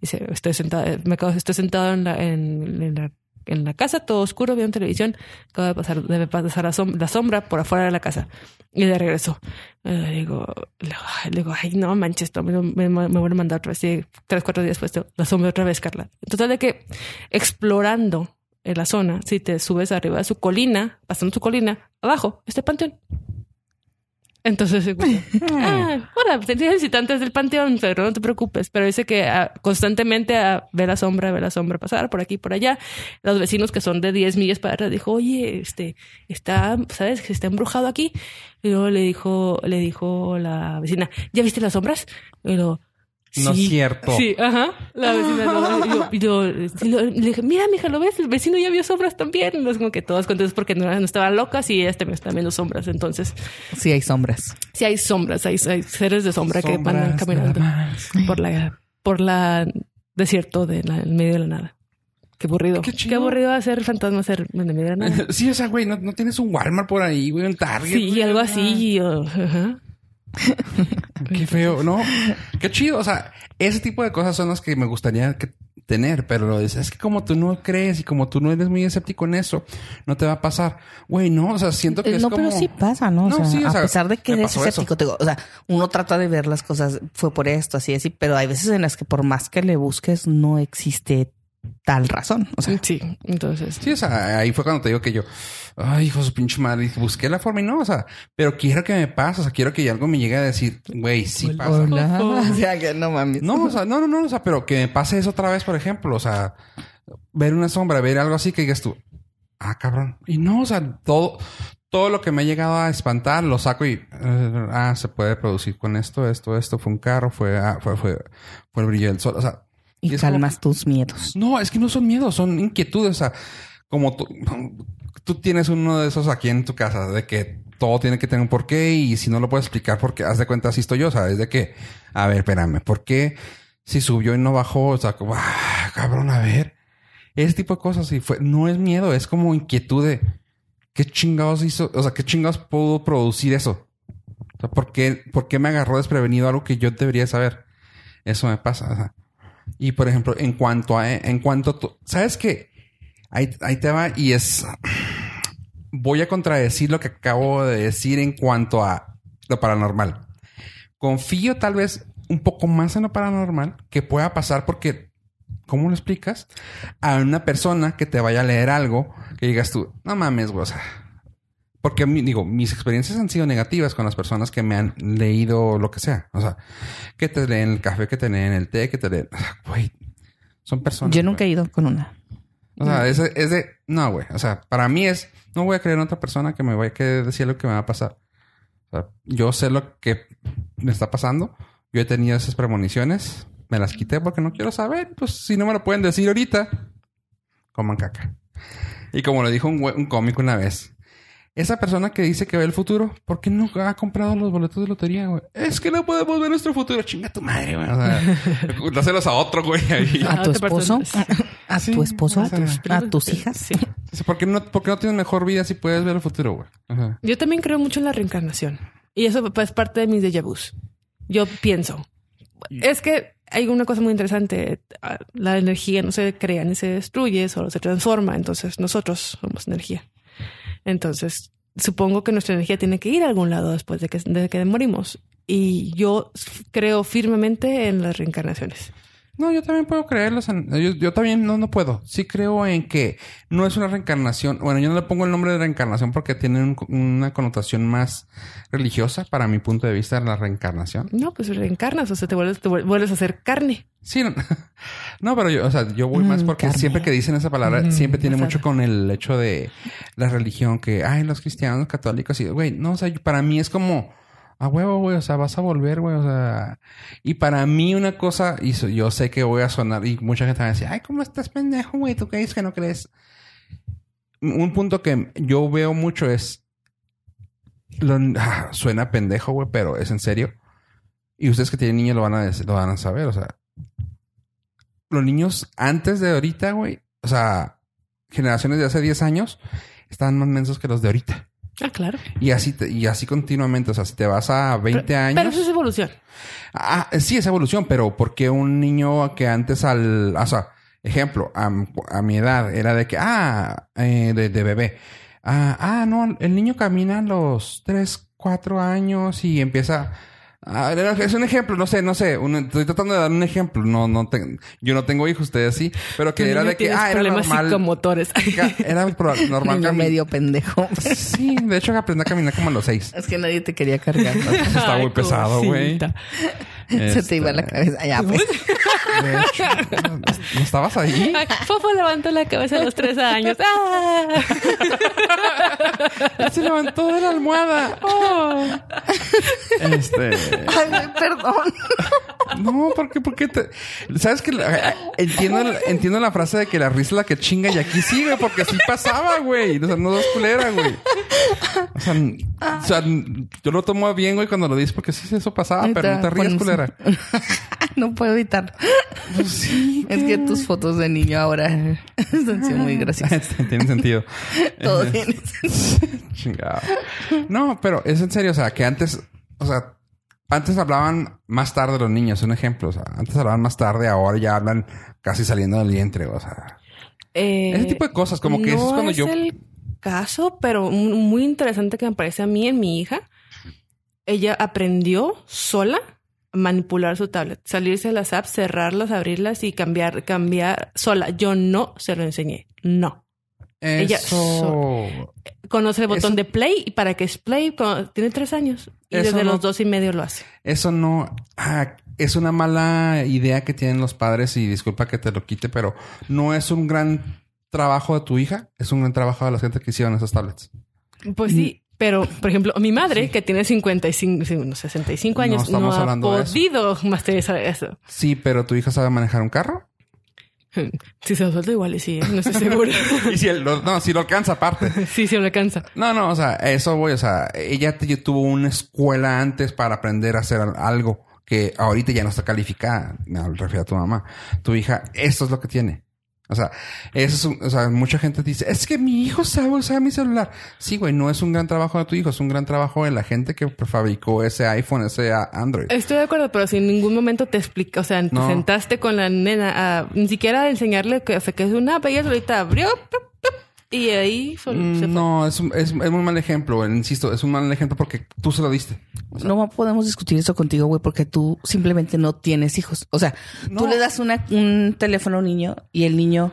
Dice, estoy sentada, me acabo, estoy sentado en la, en, en la, en la casa, todo oscuro, viendo televisión, acaba de pasar, debe pasar la, som- la sombra por afuera de la casa. Y de regreso. Eh, digo, le digo, ay, no manches, me, me, me vuelve a mandar otra vez. Y tres, cuatro días después, la sombra otra vez, Carla. Total de que explorando en la zona, si te subes arriba de su colina, pasando su colina, abajo, este panteón. Entonces, ah, hola, tienes visitantes del panteón, pero no te preocupes. Pero dice que ah, constantemente ve la sombra, ve la sombra pasar por aquí, por allá. Los vecinos que son de 10 millas para atrás dijo, oye, este, está, ¿sabes? Que está embrujado aquí. Y luego le dijo, le dijo la vecina, ¿ya viste las sombras? Y luego, No es "Sí". cierto. Sí, ajá. La vecina no, y yo, y yo- y lo- le dije, mira, mija, ¿lo ves? El vecino ya vio sombras también. Y es como que todas contentas porque no, no estaban locas y ellas también están viendo sombras. Entonces, Sí, hay sombras. sí hay sombras, hay, hay seres de sombra que van Sombras caminando por la, por la desierto de la, en medio de la nada. Qué aburrido. Qué Qué, aburrido hacer fantasma ser en medio de la nada. Sí, o sea, güey, no, no tienes un Walmart por ahí, güey, un Target. Sí, güey, algo así. o- ajá. Qué feo, ¿no? Qué chido. O sea, ese tipo de cosas son las que me gustaría que- tener, pero es que como tú no crees y como tú no eres muy escéptico en eso, no te va a pasar. Güey, no, o sea, siento que Eh, es no, pero sí pasa, ¿no? O No, sea, sí, o a sea, pesar de que eres escéptico, te digo, o sea, uno trata de ver las cosas, fue por esto, así, así, pero hay veces en las que por más que le busques, no existe tal razón. O sea, Sí, entonces. Sí, o sea, ahí fue cuando te digo que yo, ay, hijo de su pinche madre, busqué la forma y no, o sea, pero quiero que me pase, o sea, quiero que algo me llegue a decir, güey, sí pasa. hola. O sea, que no mames. No, o sea, no, no, no, o sea, pero que me pase eso otra vez, por ejemplo, o sea, ver una sombra, ver algo así que digas tú, ah, cabrón. Y no, o sea, todo, todo lo que me ha llegado a espantar lo saco y, ah, se puede producir con esto, esto, esto, fue un carro, fue, ah, fue, fue, fue el brillo del sol, o sea, Y como calmas tus miedos. no, es que no son miedos, son inquietudes. O sea, como tú, tú tienes uno de esos aquí en tu casa, de que todo tiene que tener un porqué y si no lo puedes explicar porque haz de cuenta así estoy yo, o sea, es de que, a ver, espérame, ¿por qué si subió y no bajó? O sea, como, ah, cabrón, a ver. Ese tipo de cosas y fue, no es miedo, es como inquietud de qué chingados hizo, o sea, qué chingados pudo producir eso. O sea, ¿por qué, por qué me agarró desprevenido algo que yo debería saber? Eso me pasa. o sea. Y por ejemplo, en cuanto a, en cuanto ¿sabes qué? Ahí, ahí te va y es, voy a contradecir lo que acabo de decir en cuanto a lo paranormal. Confío tal vez un poco más en lo paranormal que pueda pasar porque, ¿cómo lo explicas? A una persona que te vaya a leer algo que digas tú, no mames, güey, o sea, porque digo, mis experiencias han sido negativas con las personas que me han leído lo que sea. O sea, que te leen el café, que te leen el té, que te leen. Güey, son personas. Yo nunca he ido con una. O sea, es, es de. No, güey. O sea, para mí es. No voy a creer en otra persona que me vaya a decir lo que me va a pasar. O sea, yo sé lo que me está pasando. Yo he tenido esas premoniciones. Me las quité porque no quiero saber. Pues si no me lo pueden decir ahorita, coman caca. Y como lo dijo un, un cómico una vez. Esa persona que dice que ve el futuro, ¿por qué no ha comprado los boletos de lotería, güey? Es que no podemos ver nuestro futuro. Chinga tu madre, güey. O sea, dáselos a otro, güey. ahí. ¿A tu esposo? ¿A Sí, tu esposo? o sea, ¿A tus hijas? Sí. ¿Por qué no, por qué no tienes mejor vida si puedes ver el futuro, güey? Ajá. Yo también creo mucho en la reencarnación. Y eso es parte de mis déjà vus. Yo pienso. Es que hay una cosa muy interesante. Ah, La energía no se crea ni se destruye, solo se transforma. Entonces nosotros somos energía. Entonces supongo que nuestra energía tiene que ir a algún lado después de que, de que morimos. Y yo creo firmemente en las reencarnaciones. No, yo también puedo creerlos. en- yo, yo también no, no puedo. Sí creo en que no es una reencarnación. Bueno, yo no le pongo el nombre de reencarnación porque tiene un- una connotación más religiosa para mi punto de vista la reencarnación. No, pues reencarnas, o sea, te vuelves, te vuelves a hacer carne. Sí, no, no, pero yo, o sea, yo voy más Mm, porque carne. siempre que dicen esa palabra, Mm, siempre tiene mucho con el hecho de la religión que, ay, los cristianos, los católicos, y, güey, no, o sea, para mí es como, a huevo, güey, o sea, vas a volver, güey, o sea, y para mí una cosa, y yo sé que voy a sonar, y mucha gente va a decir, ay, ¿cómo estás pendejo, güey? ¿Tú dices que no crees? Un punto que yo veo mucho es, ah, suena pendejo, güey, pero es en serio. Y ustedes que tienen niños lo van a, lo van a saber, o sea, los niños antes de ahorita, güey, o sea, generaciones de hace 10 años, estaban más mensos que los de ahorita. Ah, claro. Y así, te- y así continuamente, o sea, si te vas a 20 Pero, años... pero eso es evolución. Ah, sí, es evolución, pero ¿por qué un niño que antes al... O sea, ejemplo, a, a mi edad era de que, ah, eh, de, de bebé. Ah, ah, no, el niño camina a los 3, 4 años y empieza... Ah, no, es un ejemplo, no sé, no sé. un- estoy tratando de dar un ejemplo. No, no te- yo no tengo hijos, ustedes sí. Pero que era de que, ah, era normal. psicomotores. Era normal Niño medio pendejo. Sí, de hecho aprendí a caminar como a los 6. Es que nadie te quería cargar. Está muy Ay, pesado, güey. Se te iba la Este, cabeza. Ya, pues. De hecho, ¿no estabas ahí? Ay, Fofo levantó la cabeza a los tres años. ¡Ah! Se levantó de la almohada. Oh. Este. Ay, perdón. No, porque, porque te. ¿Sabes que entiendo, entiendo la frase de que la risa es la que chinga y aquí sigue, porque así pasaba, güey. O sea, no das culera, güey. O sea, o sea, yo lo tomo bien, güey, cuando lo dices, porque sí, eso pasaba, Ahí pero no te rías, culera. No puedo evitarlo. Pues sí. Es que tus fotos de niño ahora sido muy graciosas. Tiene sentido. Todo tiene sentido. Chingado. No, pero es en serio, o sea, que antes, o sea, antes hablaban más tarde los niños, un ejemplo, o sea, antes hablaban más tarde, ahora ya hablan casi saliendo del vientre, o sea, Eh, ese tipo de cosas, como que eso es cuando es yo... el caso, pero muy interesante que me parece a mí en mi hija. Ella aprendió sola a manipular su tablet, salirse de las apps, cerrarlas, abrirlas y cambiar, cambiar sola. Yo no se lo enseñé. No. ella. Conoce el botón Eso- de play y para que es play cuando tiene tres años y Eso desde no- los dos y medio lo hace. Eso no... ah, es una mala idea que tienen los padres y disculpa que te lo quite, pero no es un gran trabajo de tu hija, es un gran trabajo de la gente que hicieron esas tablets. Pues sí, pero por ejemplo, mi madre que tiene 55, sí, no, 65 No años no, ha podido masterizar eso. Sí, pero tu hija sabe manejar un carro. Si se lo suelto igual y sí, ¿eh? no estoy seguro. y si lo- no, si lo alcanza aparte. sí, sí, me alcanza. No, no, o sea, eso voy, o sea, ella tuvo una escuela antes para aprender a hacer algo que ahorita ya no está calificada. Me refiero a tu mamá. Tu hija, esto es lo que tiene. O sea, eso es un- o sea, mucha gente dice, es que mi hijo sabe usar mi celular. Sí, güey, no es un gran trabajo de tu hijo, es un gran trabajo de la gente que fabricó ese iPhone, ese Android. Estoy de acuerdo, pero si en ningún momento te explica, o sea, te No. sentaste con la nena a ni siquiera a enseñarle que, o sea, que es una app, ella solita abrió plup, plup, y ahí sol- Mm, se fue. No, es, un- es, es muy mal ejemplo, insisto, es un mal ejemplo porque tú se lo diste. No podemos discutir eso contigo, güey, porque tú simplemente no tienes hijos. O sea, No. tú le das una- un teléfono a un niño y el niño,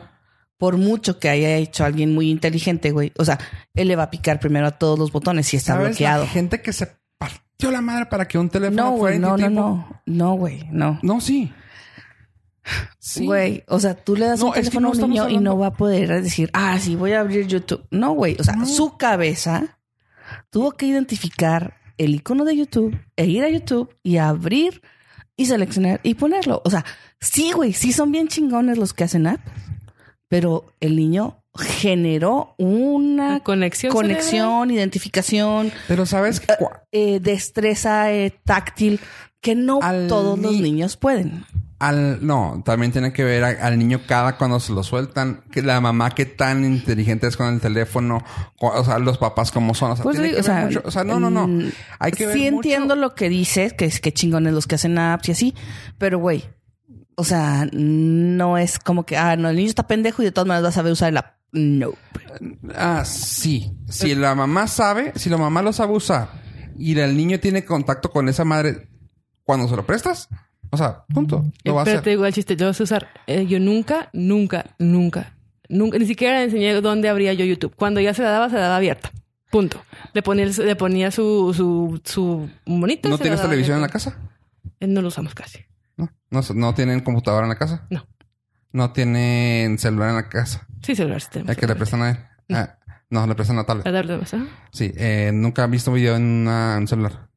por mucho que haya hecho alguien muy inteligente, güey, o sea, él le va a picar primero a todos los botones si está ¿Sabes? bloqueado. La gente que se partió la madre para que un teléfono No, fuera güey, no, no, no. No, güey, no. No, sí. Sí. Güey, o sea, tú le das No, un es que teléfono no a un niño y no va a poder decir, ah, sí, voy a abrir YouTube. No, güey. O sea, No. su cabeza tuvo que identificar el icono de YouTube e ir a YouTube y abrir y seleccionar y ponerlo. O sea, sí, güey, sí son bien chingones los que hacen app, pero el niño generó una conexión. conexión, identificación, Pero sabes cua- eh, destreza eh, táctil que no Al todos los ni- niños pueden. Al no, también tiene que ver a- al niño cada cuando se lo sueltan, que la mamá qué tan inteligente es con el teléfono, o, sea, los papás cómo son, o sea, Pues tiene sí, que o ver sea, mucho. O sea, no, no, no. mm, Hay que ver sí mucho. entiendo lo que dices, que es que chingones los que hacen apps y así, pero güey, o sea, no es como que, ah, no, el niño está pendejo y de todas maneras va a saber usar el app. No. Ah, sí. Si la mamá sabe, si la mamá lo sabe usar y el niño tiene contacto con esa madre cuando se lo prestas, o sea, punto. Lo va a Pero te digo el chiste, yo sé usar. eh, yo nunca, nunca, nunca, nunca, ni siquiera le enseñé dónde abría yo YouTube. Cuando ya se la daba, se la daba abierta. Punto. Le ponía, le ponía su, su, su monito. ¿No tienes televisión en la casa? Eh, No lo usamos casi. ¿No? ¿No, no tienen computadora en la casa? No. ¿No tienen celular en la casa? Sí, celular sí tenemos. ¿El que le prestan a él? No. Ah, no, le prestan a tablet. A ¿ah? Sí, eh, nunca han visto un video en una- en un celular.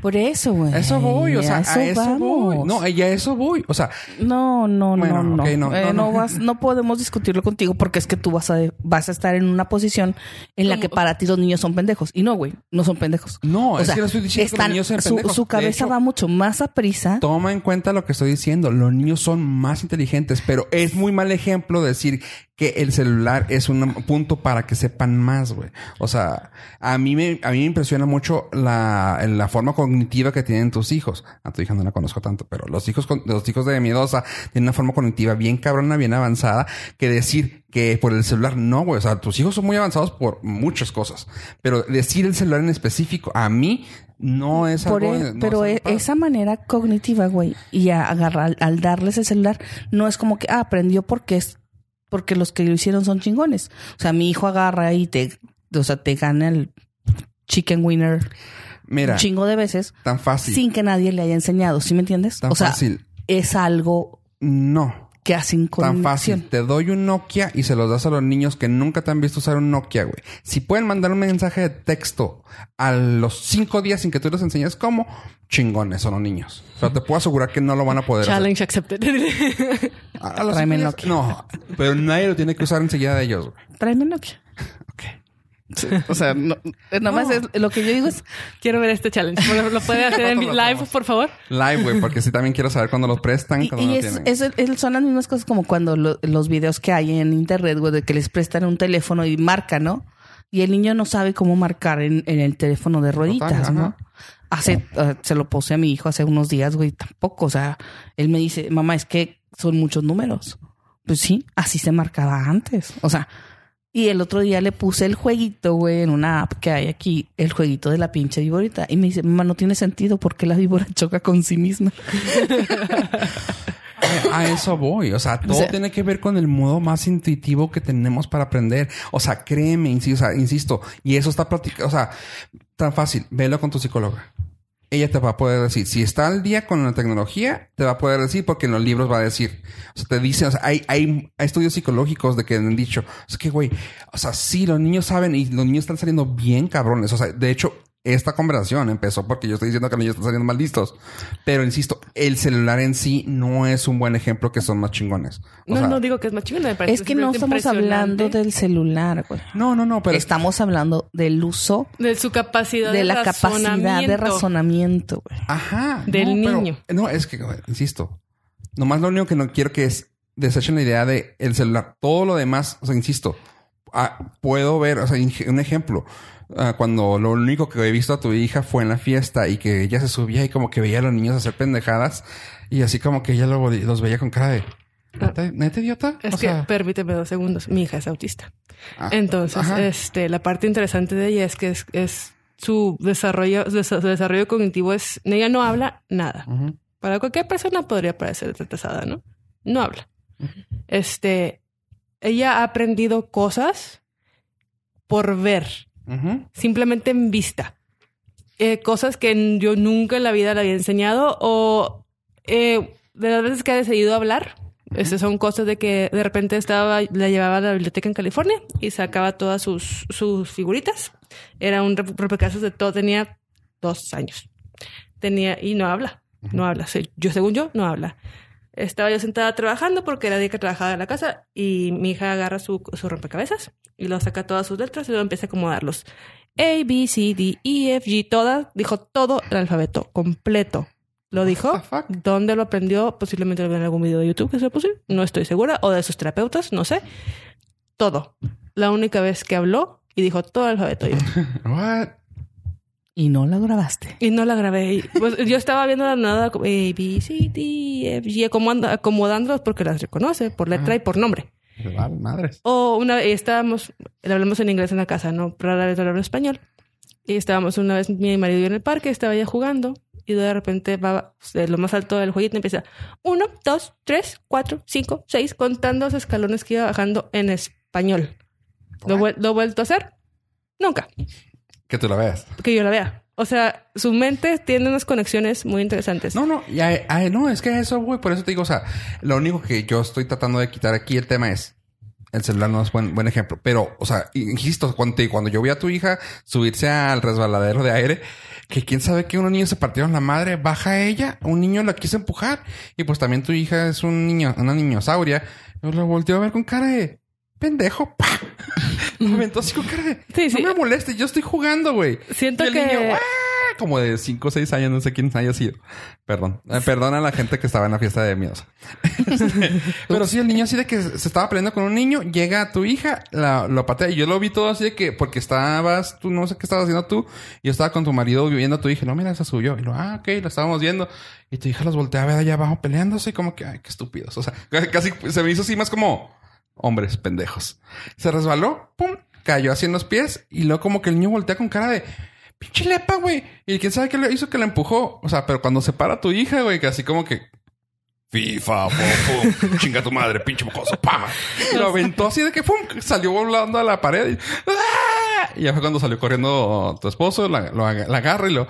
Por eso, güey. A eso voy, o sea, a eso, voy. No, y a eso voy. O sea, No, no, Bueno, no, no. ok, no, Eh, no, no no. vas, no podemos discutirlo contigo porque es que tú vas a, vas a estar en una posición en la que para ti los niños son pendejos. Y no, güey, no son pendejos. no, O es sea, que no estoy diciendo que están- los niños su, pendejos. su cabeza hecho, va mucho más a prisa. Toma en cuenta lo que estoy diciendo. Los niños son más inteligentes, pero es muy mal ejemplo decir que el celular es un punto para que sepan más, güey. O sea, a mí me, a mí me impresiona mucho la, la forma cognitiva que tienen tus hijos. A tu hija no la conozco tanto, pero los hijos, con- los hijos de miedosa tienen una forma cognitiva bien cabrona, bien avanzada, que decir que por el celular no, güey. O sea, tus hijos son muy avanzados por muchas cosas, pero decir el celular en específico, a mí no es Por algo. e- no pero es e- esa manera cognitiva, güey, y a agarrar, al darles el celular, no es como que ah, aprendió porque es porque los que lo hicieron son chingones. O sea, mi hijo agarra y te, o sea, te gana el chicken winner Mira, un chingo de veces tan fácil. sin que nadie le haya enseñado, ¿sí me entiendes? Tan o sea, fácil. es algo No. Que hacen con Tan fácil. Te doy un Nokia y se los das a los niños que nunca te han visto usar un Nokia, güey. Si pueden mandar un mensaje de texto a los cinco días sin que tú les enseñes cómo, chingones son los niños. Pero te puedo asegurar que no lo van a poder hacer. Challenge accepted. A, a los Tráeme Nokia. No, pero nadie lo tiene que usar enseguida de ellos, güey. Tráeme Nokia. Ok. O sea, no, nada más es, lo que yo digo es Quiero ver este challenge. ¿Lo, lo puede hacer en lo live, por favor? Live, güey, porque sí también quiero saber cuándo los prestan, Y, no es, tienen. es- es- son las mismas cosas como cuando lo- los videos que hay en internet, güey, de que les prestan un teléfono y marca, ¿no? Y el niño no sabe cómo marcar en, en el teléfono de rueditas, Total, ¿no? Hace, eh, se lo puse a mi hijo hace unos días, güey, tampoco. O sea, él me dice, mamá, es que son muchos números. Pues sí, así se marcaba antes. O sea, y el otro día le puse el jueguito, güey, en una app que hay aquí, el jueguito de la pinche víborita. Y me dice, mamá, no tiene sentido porque la víbora choca con sí misma. A, a eso voy. O sea, todo sea- tiene que ver con el modo más intuitivo que tenemos para aprender. O sea, créeme, insi- o sea, insisto, y eso está platicado. O sea, tan fácil. Velo con tu psicóloga. Ella te va a poder decir, si está al día con la tecnología, te va a poder decir porque en los libros va a decir. O sea, te dice, o sea, hay, hay estudios psicológicos de que han dicho, o sea, que güey, o sea, sí, los niños saben y los niños están saliendo bien cabrones. O sea, de hecho, esta conversación empezó porque yo estoy diciendo que los niños están saliendo mal listos. Pero insisto, el celular en sí no es un buen ejemplo que son más chingones. O No, sea, no digo que es más chingón. me parece Es que no estamos hablando del celular, güey. no, no, no, pero Estamos hablando del uso de su capacidad de de, la capacidad de razonamiento. güey. Ajá. Del no, pero- niño. no, es que, güey, insisto. Nomás lo único que no quiero que es desechen la idea de el celular. Todo lo demás, o sea, insisto, ah, puedo ver, o sea, un ejemplo. ah, cuando lo único que he visto a tu hija fue en la fiesta y que ella se subía y como que veía a los niños hacer pendejadas y así como que ella lo- los veía con cara de ¿Neta, neta, idiota? Es O que, sea, permíteme dos segundos. Mi hija es autista. ah, Entonces, ajá. este, la parte interesante de ella es que es, es su desarrollo, su desarrollo cognitivo es, ella no habla nada. Para cualquier persona podría parecer retrasada, ¿no? No habla. Este, ella ha aprendido cosas por ver, simplemente en vista. Eh, cosas que yo nunca en la vida le había enseñado o eh, de las veces que ha decidido hablar. Estas son cosas de que de repente estaba, la llevaba a la biblioteca en California y sacaba todas sus, sus figuritas. Era un rompecabezas de todo, tenía dos años. Tenía, y no habla, no habla. Yo, según yo, no habla. Estaba yo sentada trabajando porque era día que trabajaba en la casa y mi hija agarra su, su rompecabezas y lo saca todas sus letras y luego empieza a acomodarlos. A, B, C, D, E, F, G, todas, dijo todo el alfabeto completo. Lo dijo. ¿Dónde lo aprendió? Posiblemente lo vio en algún video de YouTube que se lo puse. No estoy segura. O de sus terapeutas, no sé. Todo. La única vez que habló y dijo todo el alfabeto. Yo. What? Y no la grabaste. Y no la grabé. Y, Pues yo estaba viendo la nada A, B, C, D, F, G, acomodándolos porque las reconoce por letra y por nombre. Vale, madres. O una vez estábamos, le hablamos en inglés en la casa, ¿no? Rara vez hablamos en español. Y estábamos una vez mi marido y en el parque, estaba ella jugando. Y de repente va de lo más alto del jueguito empieza uno, dos, tres, cuatro, cinco, seis, contando los escalones que iba bajando en español. ¿Lo, lo he vuelto a hacer? Nunca. Que tú la veas. Que yo la vea. O sea, su mente tiene unas conexiones muy interesantes. No, no, y a- a- no, es que eso, güey, por eso te digo, o sea, lo único que yo estoy tratando de quitar aquí el tema es el celular no es buen, buen ejemplo, pero, o sea, insisto, cuando, cuando yo vi a tu hija subirse al resbaladero de aire, que quién sabe que unos niños se partieron la madre, baja ella, un niño la quiso empujar y pues también tu hija es un niño, una niñosauria, yo lo volteó a ver con cara de pendejo, pa. Lo aventó así con cara de, Sí, sí. no me moleste, yo estoy jugando, güey. Siento Y el que- niño, "¡Ah!", como de 5 o 6 años, no sé quién haya sido. Perdón. Eh, perdona a la gente que estaba en la fiesta de miedos. Pero sí, el niño así de que se estaba peleando con un niño, llega a tu hija, la, lo patea. Y yo lo vi todo así de que, porque estabas, tú no sé qué estabas haciendo tú. Y yo estaba con tu marido viviendo a tu hija. No, mira, se subió. Y lo, ah, ok, lo estábamos viendo. Y tu hija los voltea a ver allá abajo peleándose. Y como que, ay, qué estúpidos. O sea, casi se me hizo así más como hombres pendejos. Se resbaló, pum, cayó así en los pies. Y luego como que el niño voltea con cara de, pinche lepa, güey. Y quién sabe qué le hizo que la empujó. O sea, pero cuando se para tu hija, güey, que así como que FIFA, pum, pum, chinga tu madre, pinche mocoso, pa. Y lo aventó así de que pum, salió volando a la pared. Y, ¡ah! y ya fue cuando salió corriendo tu esposo, la, lo la agarra y lo.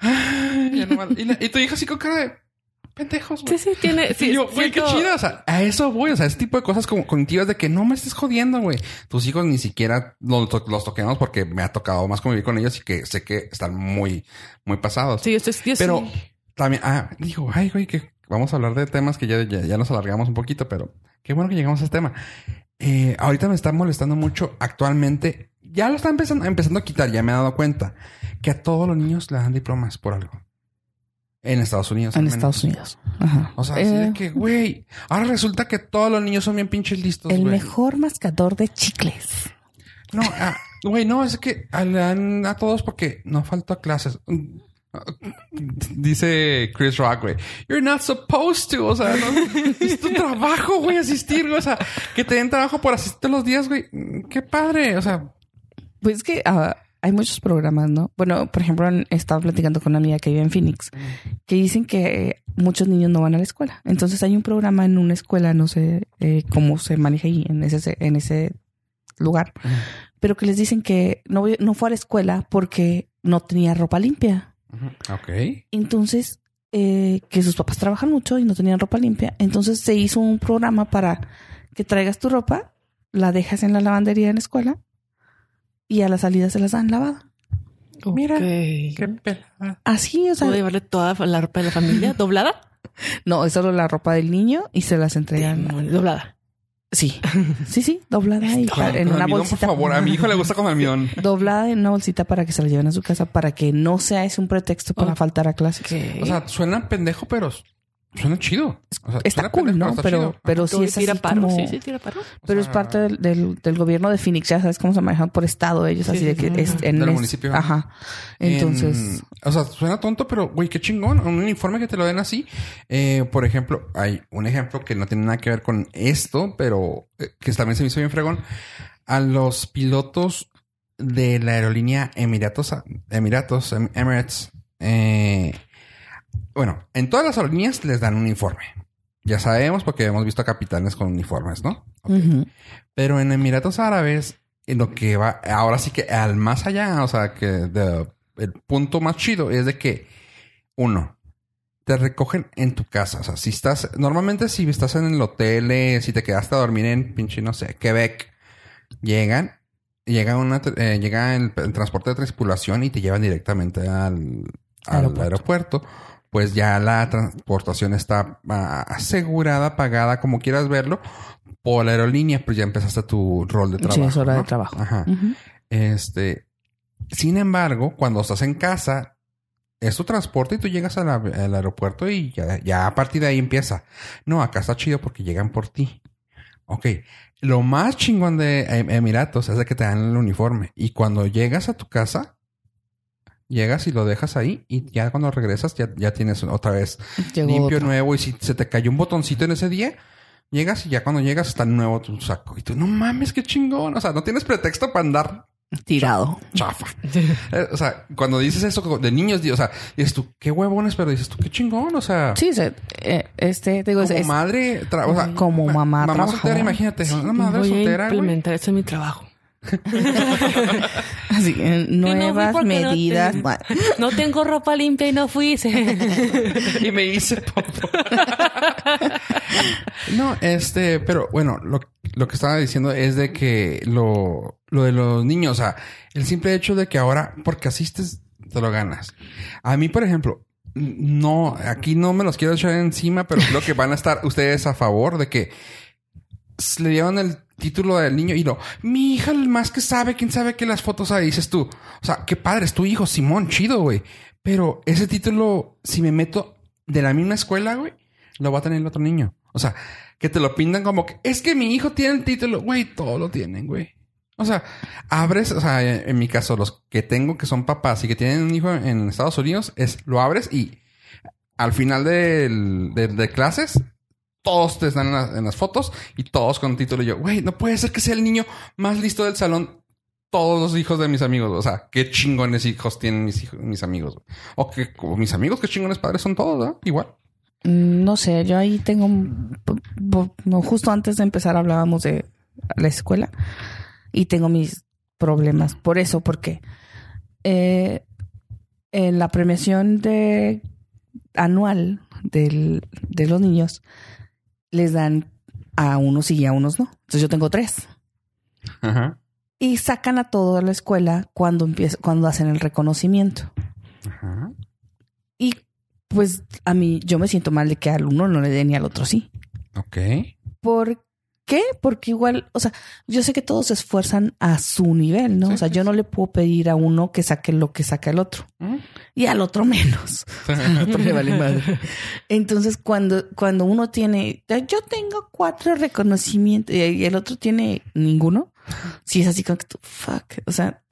¡ah! Y, ya nomás- y la- y tu hija así con cara de pendejos, güey. Sí, sí, tiene. Sí, y yo, güey, qué chido. O sea, a eso voy. O sea, ese tipo de cosas como cognitivas de que no me estés jodiendo, güey. Tus hijos ni siquiera los, los toquemos porque me ha tocado más convivir con ellos y que sé que están muy, muy pasados. Sí, estoy, yo Pero sí. también, ah, digo, ay, güey, que vamos a hablar de temas que ya, ya, ya nos alargamos un poquito, pero qué bueno que llegamos a este tema. Eh, ahorita me está molestando mucho actualmente. Ya lo está empezando, empezando a quitar, ya me he dado cuenta que a todos los niños le dan diplomas por algo. En Estados Unidos. En. Estados Unidos. Ajá. O sea, así de Eh, que, güey, ahora resulta que todos los niños son bien pinches listos, el mejor mascador de chicles. No, ah, güey, no, es que a, a todos porque no falta clases. Dice Chris Rock, güey. You're not supposed to. O sea, no, es tu trabajo, güey, asistir. O sea, que te den trabajo por asistir los días, güey. Qué padre. O sea, Pues es que ah, hay muchos programas, ¿no? Bueno, por ejemplo, estaba platicando con una amiga que vive en Phoenix, que dicen que muchos niños no van a la escuela. Entonces hay un programa en una escuela, no sé eh, cómo se maneja ahí, en ese, en ese lugar, pero que les dicen que no, no fue a la escuela porque no tenía ropa limpia. ok. Entonces, eh, que sus papás trabajan mucho y no tenían ropa limpia. Entonces se hizo un programa para que traigas tu ropa, la dejas en la lavandería en la escuela y a la salida se las dan lavada. Mira, Ok. qué pelada. Así, o sea, ¿Puedo llevarle toda la ropa de la familia doblada? no, es solo la ropa del niño y se las entregan. Demonio, Doblada. Sí, sí, sí, doblada y Con- pa- en una almidón, bolsita. por favor. A mi hijo le gusta con almidón. Doblada en una bolsita para que se la lleven a su casa para que no sea ese un pretexto para Oh. faltar a clases. O sea, suena pendejo, pero suena chido. O sea, Está suena cool, pendejo, ¿no? está Pero, chido. pero sí es tira así paro. como... Sí, sí, tira paro. Pero O es parte del, del, del gobierno de Phoenix, ya sabes cómo se manejan por estado ellos, Sí, así sí, de que sí. es en Del es- municipio. Ajá. Entonces, En- o sea, suena tonto, pero güey, qué chingón. Un uniforme que te lo den así. Eh, por ejemplo, hay un ejemplo que no tiene nada que ver con esto, pero eh, que también se me hizo bien fregón. A los pilotos de la aerolínea Emiratos, Emiratos, Em- Emirates, eh, bueno, en todas las aerolíneas les dan un uniforme. Ya sabemos porque hemos visto a capitanes con uniformes, ¿no? Pero en Emiratos Árabes, en lo que va, ahora sí que al más allá, o sea, que de- el punto más chido es de que, uno, te recogen en tu casa. O sea, si estás, normalmente si estás en el hotel, eh, si te quedaste a dormir en pinche, no sé, Quebec, llegan, llega una, eh, llega el, el transporte de tripulación y te llevan directamente al, al Aeropuerto. aeropuerto. Pues ya la transportación está ah, asegurada, pagada, como quieras verlo, por la aerolínea, pues ya empezaste tu rol de Sí, trabajo. es hora de trabajo. Ajá. Este, sin embargo, cuando estás en casa, es tu transporte y tú llegas a la- al aeropuerto y ya, ya a partir de ahí empieza. No, acá está chido porque llegan por ti. Ok. Lo más chingón de Em- Emiratos es de que te dan el uniforme. Y cuando llegas a tu casa, llegas y lo dejas ahí y ya cuando regresas ya, ya tienes otra vez Llegó limpio, otro. nuevo. Y si se te cayó un botoncito en ese día, llegas y ya cuando llegas está nuevo tu saco. Y tú, no mames, qué chingón. O sea, no tienes pretexto para andar tirado. chafa. Eh, o sea, cuando dices eso de niños, o sea, dices tú, qué huevones, pero dices tú, qué chingón. O sea, Sí, se- eh, este, digo, es- como es- madre, o sea, Como ma- mamá Mamá trabajadora. soltera, imagínate, una madre Voy a soltera, güey. implementar eso en mi trabajo. así, Que nuevas no medidas. te- No tengo ropa limpia y no fui. y me hice popo. no, este, pero bueno, lo, lo que estaba diciendo es de que lo, lo de los niños, o sea, el simple hecho de que ahora, porque asistes, te lo ganas. A mí, por ejemplo, no, aquí no me los quiero echar encima, pero creo que van a estar ustedes a favor de que le dieron el título del niño y lo, mi hija más que sabe, quién sabe que las fotos ahí dices tú. O sea, qué padre, es tu hijo, Simón, chido, güey. Pero ese título, si me meto de la misma escuela, güey, lo va a tener el otro niño. O sea, que te lo pintan como que es que mi hijo tiene el título, güey, todos lo tienen, güey. O sea, abres, o sea, en, en mi caso, los que tengo que son papás y que tienen un hijo en Estados Unidos, es lo abres y al final del- de, de clases, todos te están en, la- en las fotos y todos con título. Y yo, güey, no puede ser que sea el niño más listo del salón. Todos los hijos de mis amigos. O sea, qué chingones hijos tienen mis hijos, mis amigos. O que como mis amigos, qué chingones padres son todos, ¿no? Igual. mm, no sé, yo ahí tengo, justo antes de empezar hablábamos de la escuela y tengo mis problemas por eso, porque eh, en la premiación de anual del- de los niños les dan a unos y a unos no. Entonces yo tengo tres. Ajá. Y sacan a toda la escuela cuando empieza, cuando hacen el reconocimiento. Ajá. Y pues a mí yo me siento mal de que al uno no le den y al otro sí. Ok. ¿Por qué? Porque igual, o sea, yo sé que todos se esfuerzan a su nivel, ¿no? Sí, o sea, sí, yo no le puedo pedir a uno que saque lo que saca el otro. Mm. Y al otro menos. Al otro le vale madre. Entonces, cuando, cuando uno tiene, yo tengo cuatro reconocimientos y el otro tiene ninguno, si es así como que tú, fuck, o sea,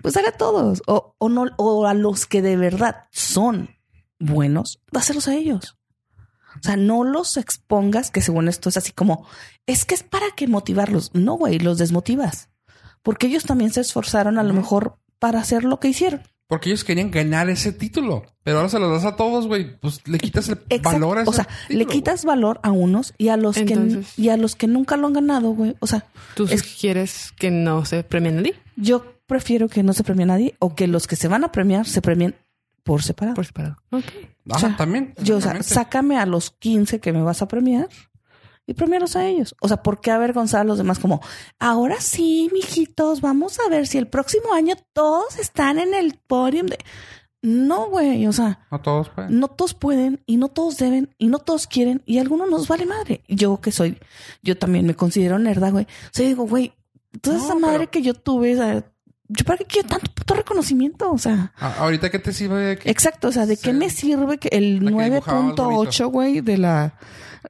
pues haga todos. O, o no, o a los que de verdad son buenos, dáselos a ellos. O sea, no los expongas, que según esto es así como, es que es para que motivarlos. No, güey, los desmotivas. Porque ellos también se esforzaron a lo mejor para hacer lo que hicieron. Porque ellos querían ganar ese título. Pero ahora se lo das a todos, güey. Pues le quitas el Exacto. valor a ese O sea, le quitas valor a unos y a los Entonces- que y a los que nunca lo han ganado, güey. O sea, ¿Tú Es- quieres que no se premien a ti? yo prefiero que no se premie a nadie o que los que se van a premiar se premien por separado. Por separado. Ok. güey. Ajá, o sea, también. Yo, o sea, sácame a los 15 que me vas a premiar y premiarlos a ellos. O sea, ¿por qué avergonzar a los demás como, ahora sí, mijitos, vamos a ver si el próximo año todos están en el podium de... No, güey, o sea, No todos pueden. no todos pueden y no todos deben y no todos quieren y a algunos nos vale madre. Yo que soy, yo también me considero nerda, güey. O sea, digo, güey, toda No, esa madre pero- que yo tuve, o sea, yo para qué quiero tanto puto reconocimiento, o sea. Ahorita que te sirve de que Exacto, o sea, ¿de qué me sirve que el La que dibujaba más 9.8, güey, de la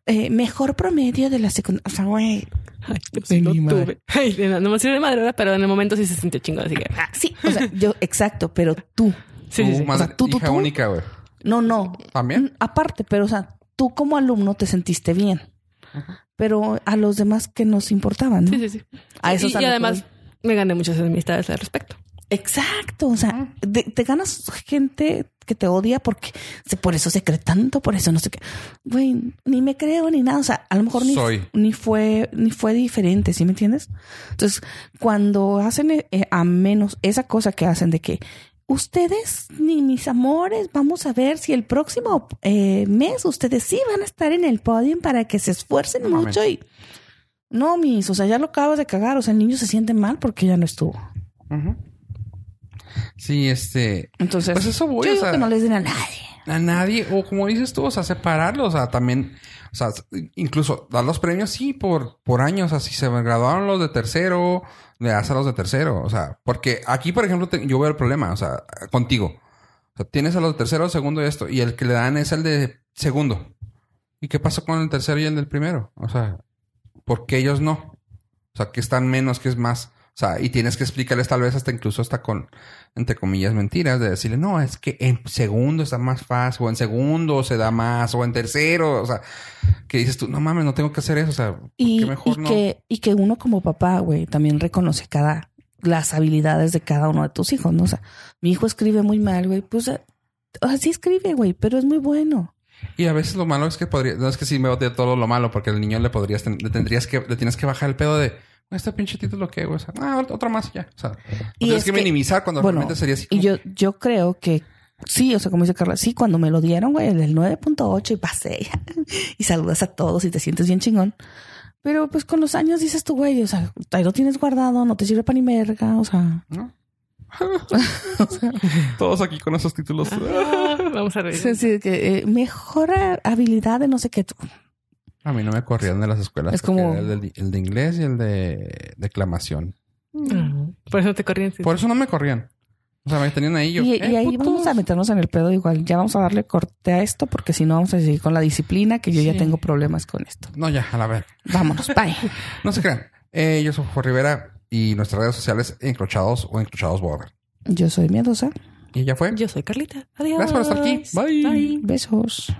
eh, mejor promedio de la secundaria? O sea, güey, Ay, yo De sí lo mi madre. tuve. Ay, de nada, no me sirve de madre, pero en el momento sí se sintió chingón, así que... ah, sí, o sea, yo, exacto, pero tú, Sí, tu sí, sí. madre- O sea, tú, tú, hija tú. única, güey. no, no, ¿También? Mm, Aparte, pero o sea, tú como alumno te sentiste bien. Pero a los demás que nos importaban, ¿no? Sí, sí, sí. A eso es y, y además me gané muchas amistades al respecto. Exacto, o sea, de- te ganas gente que te odia porque se- por eso se cree tanto, por eso no sé qué. Güey, ni me creo ni nada, o sea, a lo mejor ni, Soy. ni fue ni fue diferente, ¿sí me entiendes? Entonces, cuando hacen eh, a menos esa cosa que hacen de que ustedes ni mis amores, vamos a ver si el próximo eh, mes ustedes sí van a estar en el podio para que se esfuercen No mames. mucho y no, mis, o sea, ya lo acabas de cagar, o sea, el niño se siente mal porque ya no estuvo. Ujú. Sí, este. Entonces, Pues eso voy, yo o digo sea- que no les den a nadie. A nadie, o como dices tú, o sea, separarlos, o sea, también, o sea, incluso dar los premios, sí, por, por años, así se graduaron los de tercero, le das a los de tercero, o sea, porque aquí, por ejemplo, te- yo veo el problema, o sea, contigo. O sea, tienes a los de tercero, segundo y esto, y el que le dan es el de segundo. ¿Y qué pasó con el tercero y el del primero? O sea, ¿por qué ellos no? O sea, que están menos, que es más. O sea, y tienes que explicarles tal vez hasta incluso hasta con, entre comillas, mentiras, de decirle, no, es que en segundo está más fácil, o en segundo se da más, o en tercero, o sea, que dices tú, no mames, no tengo que hacer eso, o sea, ¿por Y, mejor y no? que, y que uno como papá, güey, también reconoce cada, las habilidades de cada uno de tus hijos, ¿no? O sea, mi hijo escribe muy mal, güey, pues, eh, o sea, sí escribe, güey, pero es muy bueno. Y a veces lo malo es que podría, no es que sí me de todo lo malo, porque al niño le podrías, le tendrías que, le tienes que bajar el pedo de, este pinche título que, güey, o sea, ah, otro más ya, o sea, Y tienes es que, que- minimizar cuando bueno, realmente sería así Y yo, yo creo que sí, o sea, como dice Carla, sí, cuando me lo dieron, güey, el del 9.8 y pasé y saludas a todos y te sientes bien chingón. Pero pues con los años dices tú, güey, o sea, ahí lo tienes guardado, no te sirve para ni verga, o sea, ¿no? Todos aquí con esos títulos. Ah, vamos a reír. que eh, mejor habilidad de no sé qué. A mí no me corrían de las escuelas. Es como- El de, el de inglés y el de declamación. Ah, Por eso no te corrían. sí. Por eso no me corrían. O sea, me tenían ahí yo. Y, "Eh, y ahí putos". vamos a meternos en el pedo igual. Ya vamos a darle corte a esto porque si no vamos a seguir con la disciplina que yo ya tengo problemas con esto. No, ya, a la ver. Vámonos, bye. No se crean. Eh, yo soy Jorge Rivera y nuestras redes sociales encrochados o encrochados border. Yo soy miedosa. Y ya fue. Yo soy Carlita. Adiós. Gracias por estar aquí. Bye. Bye. Besos.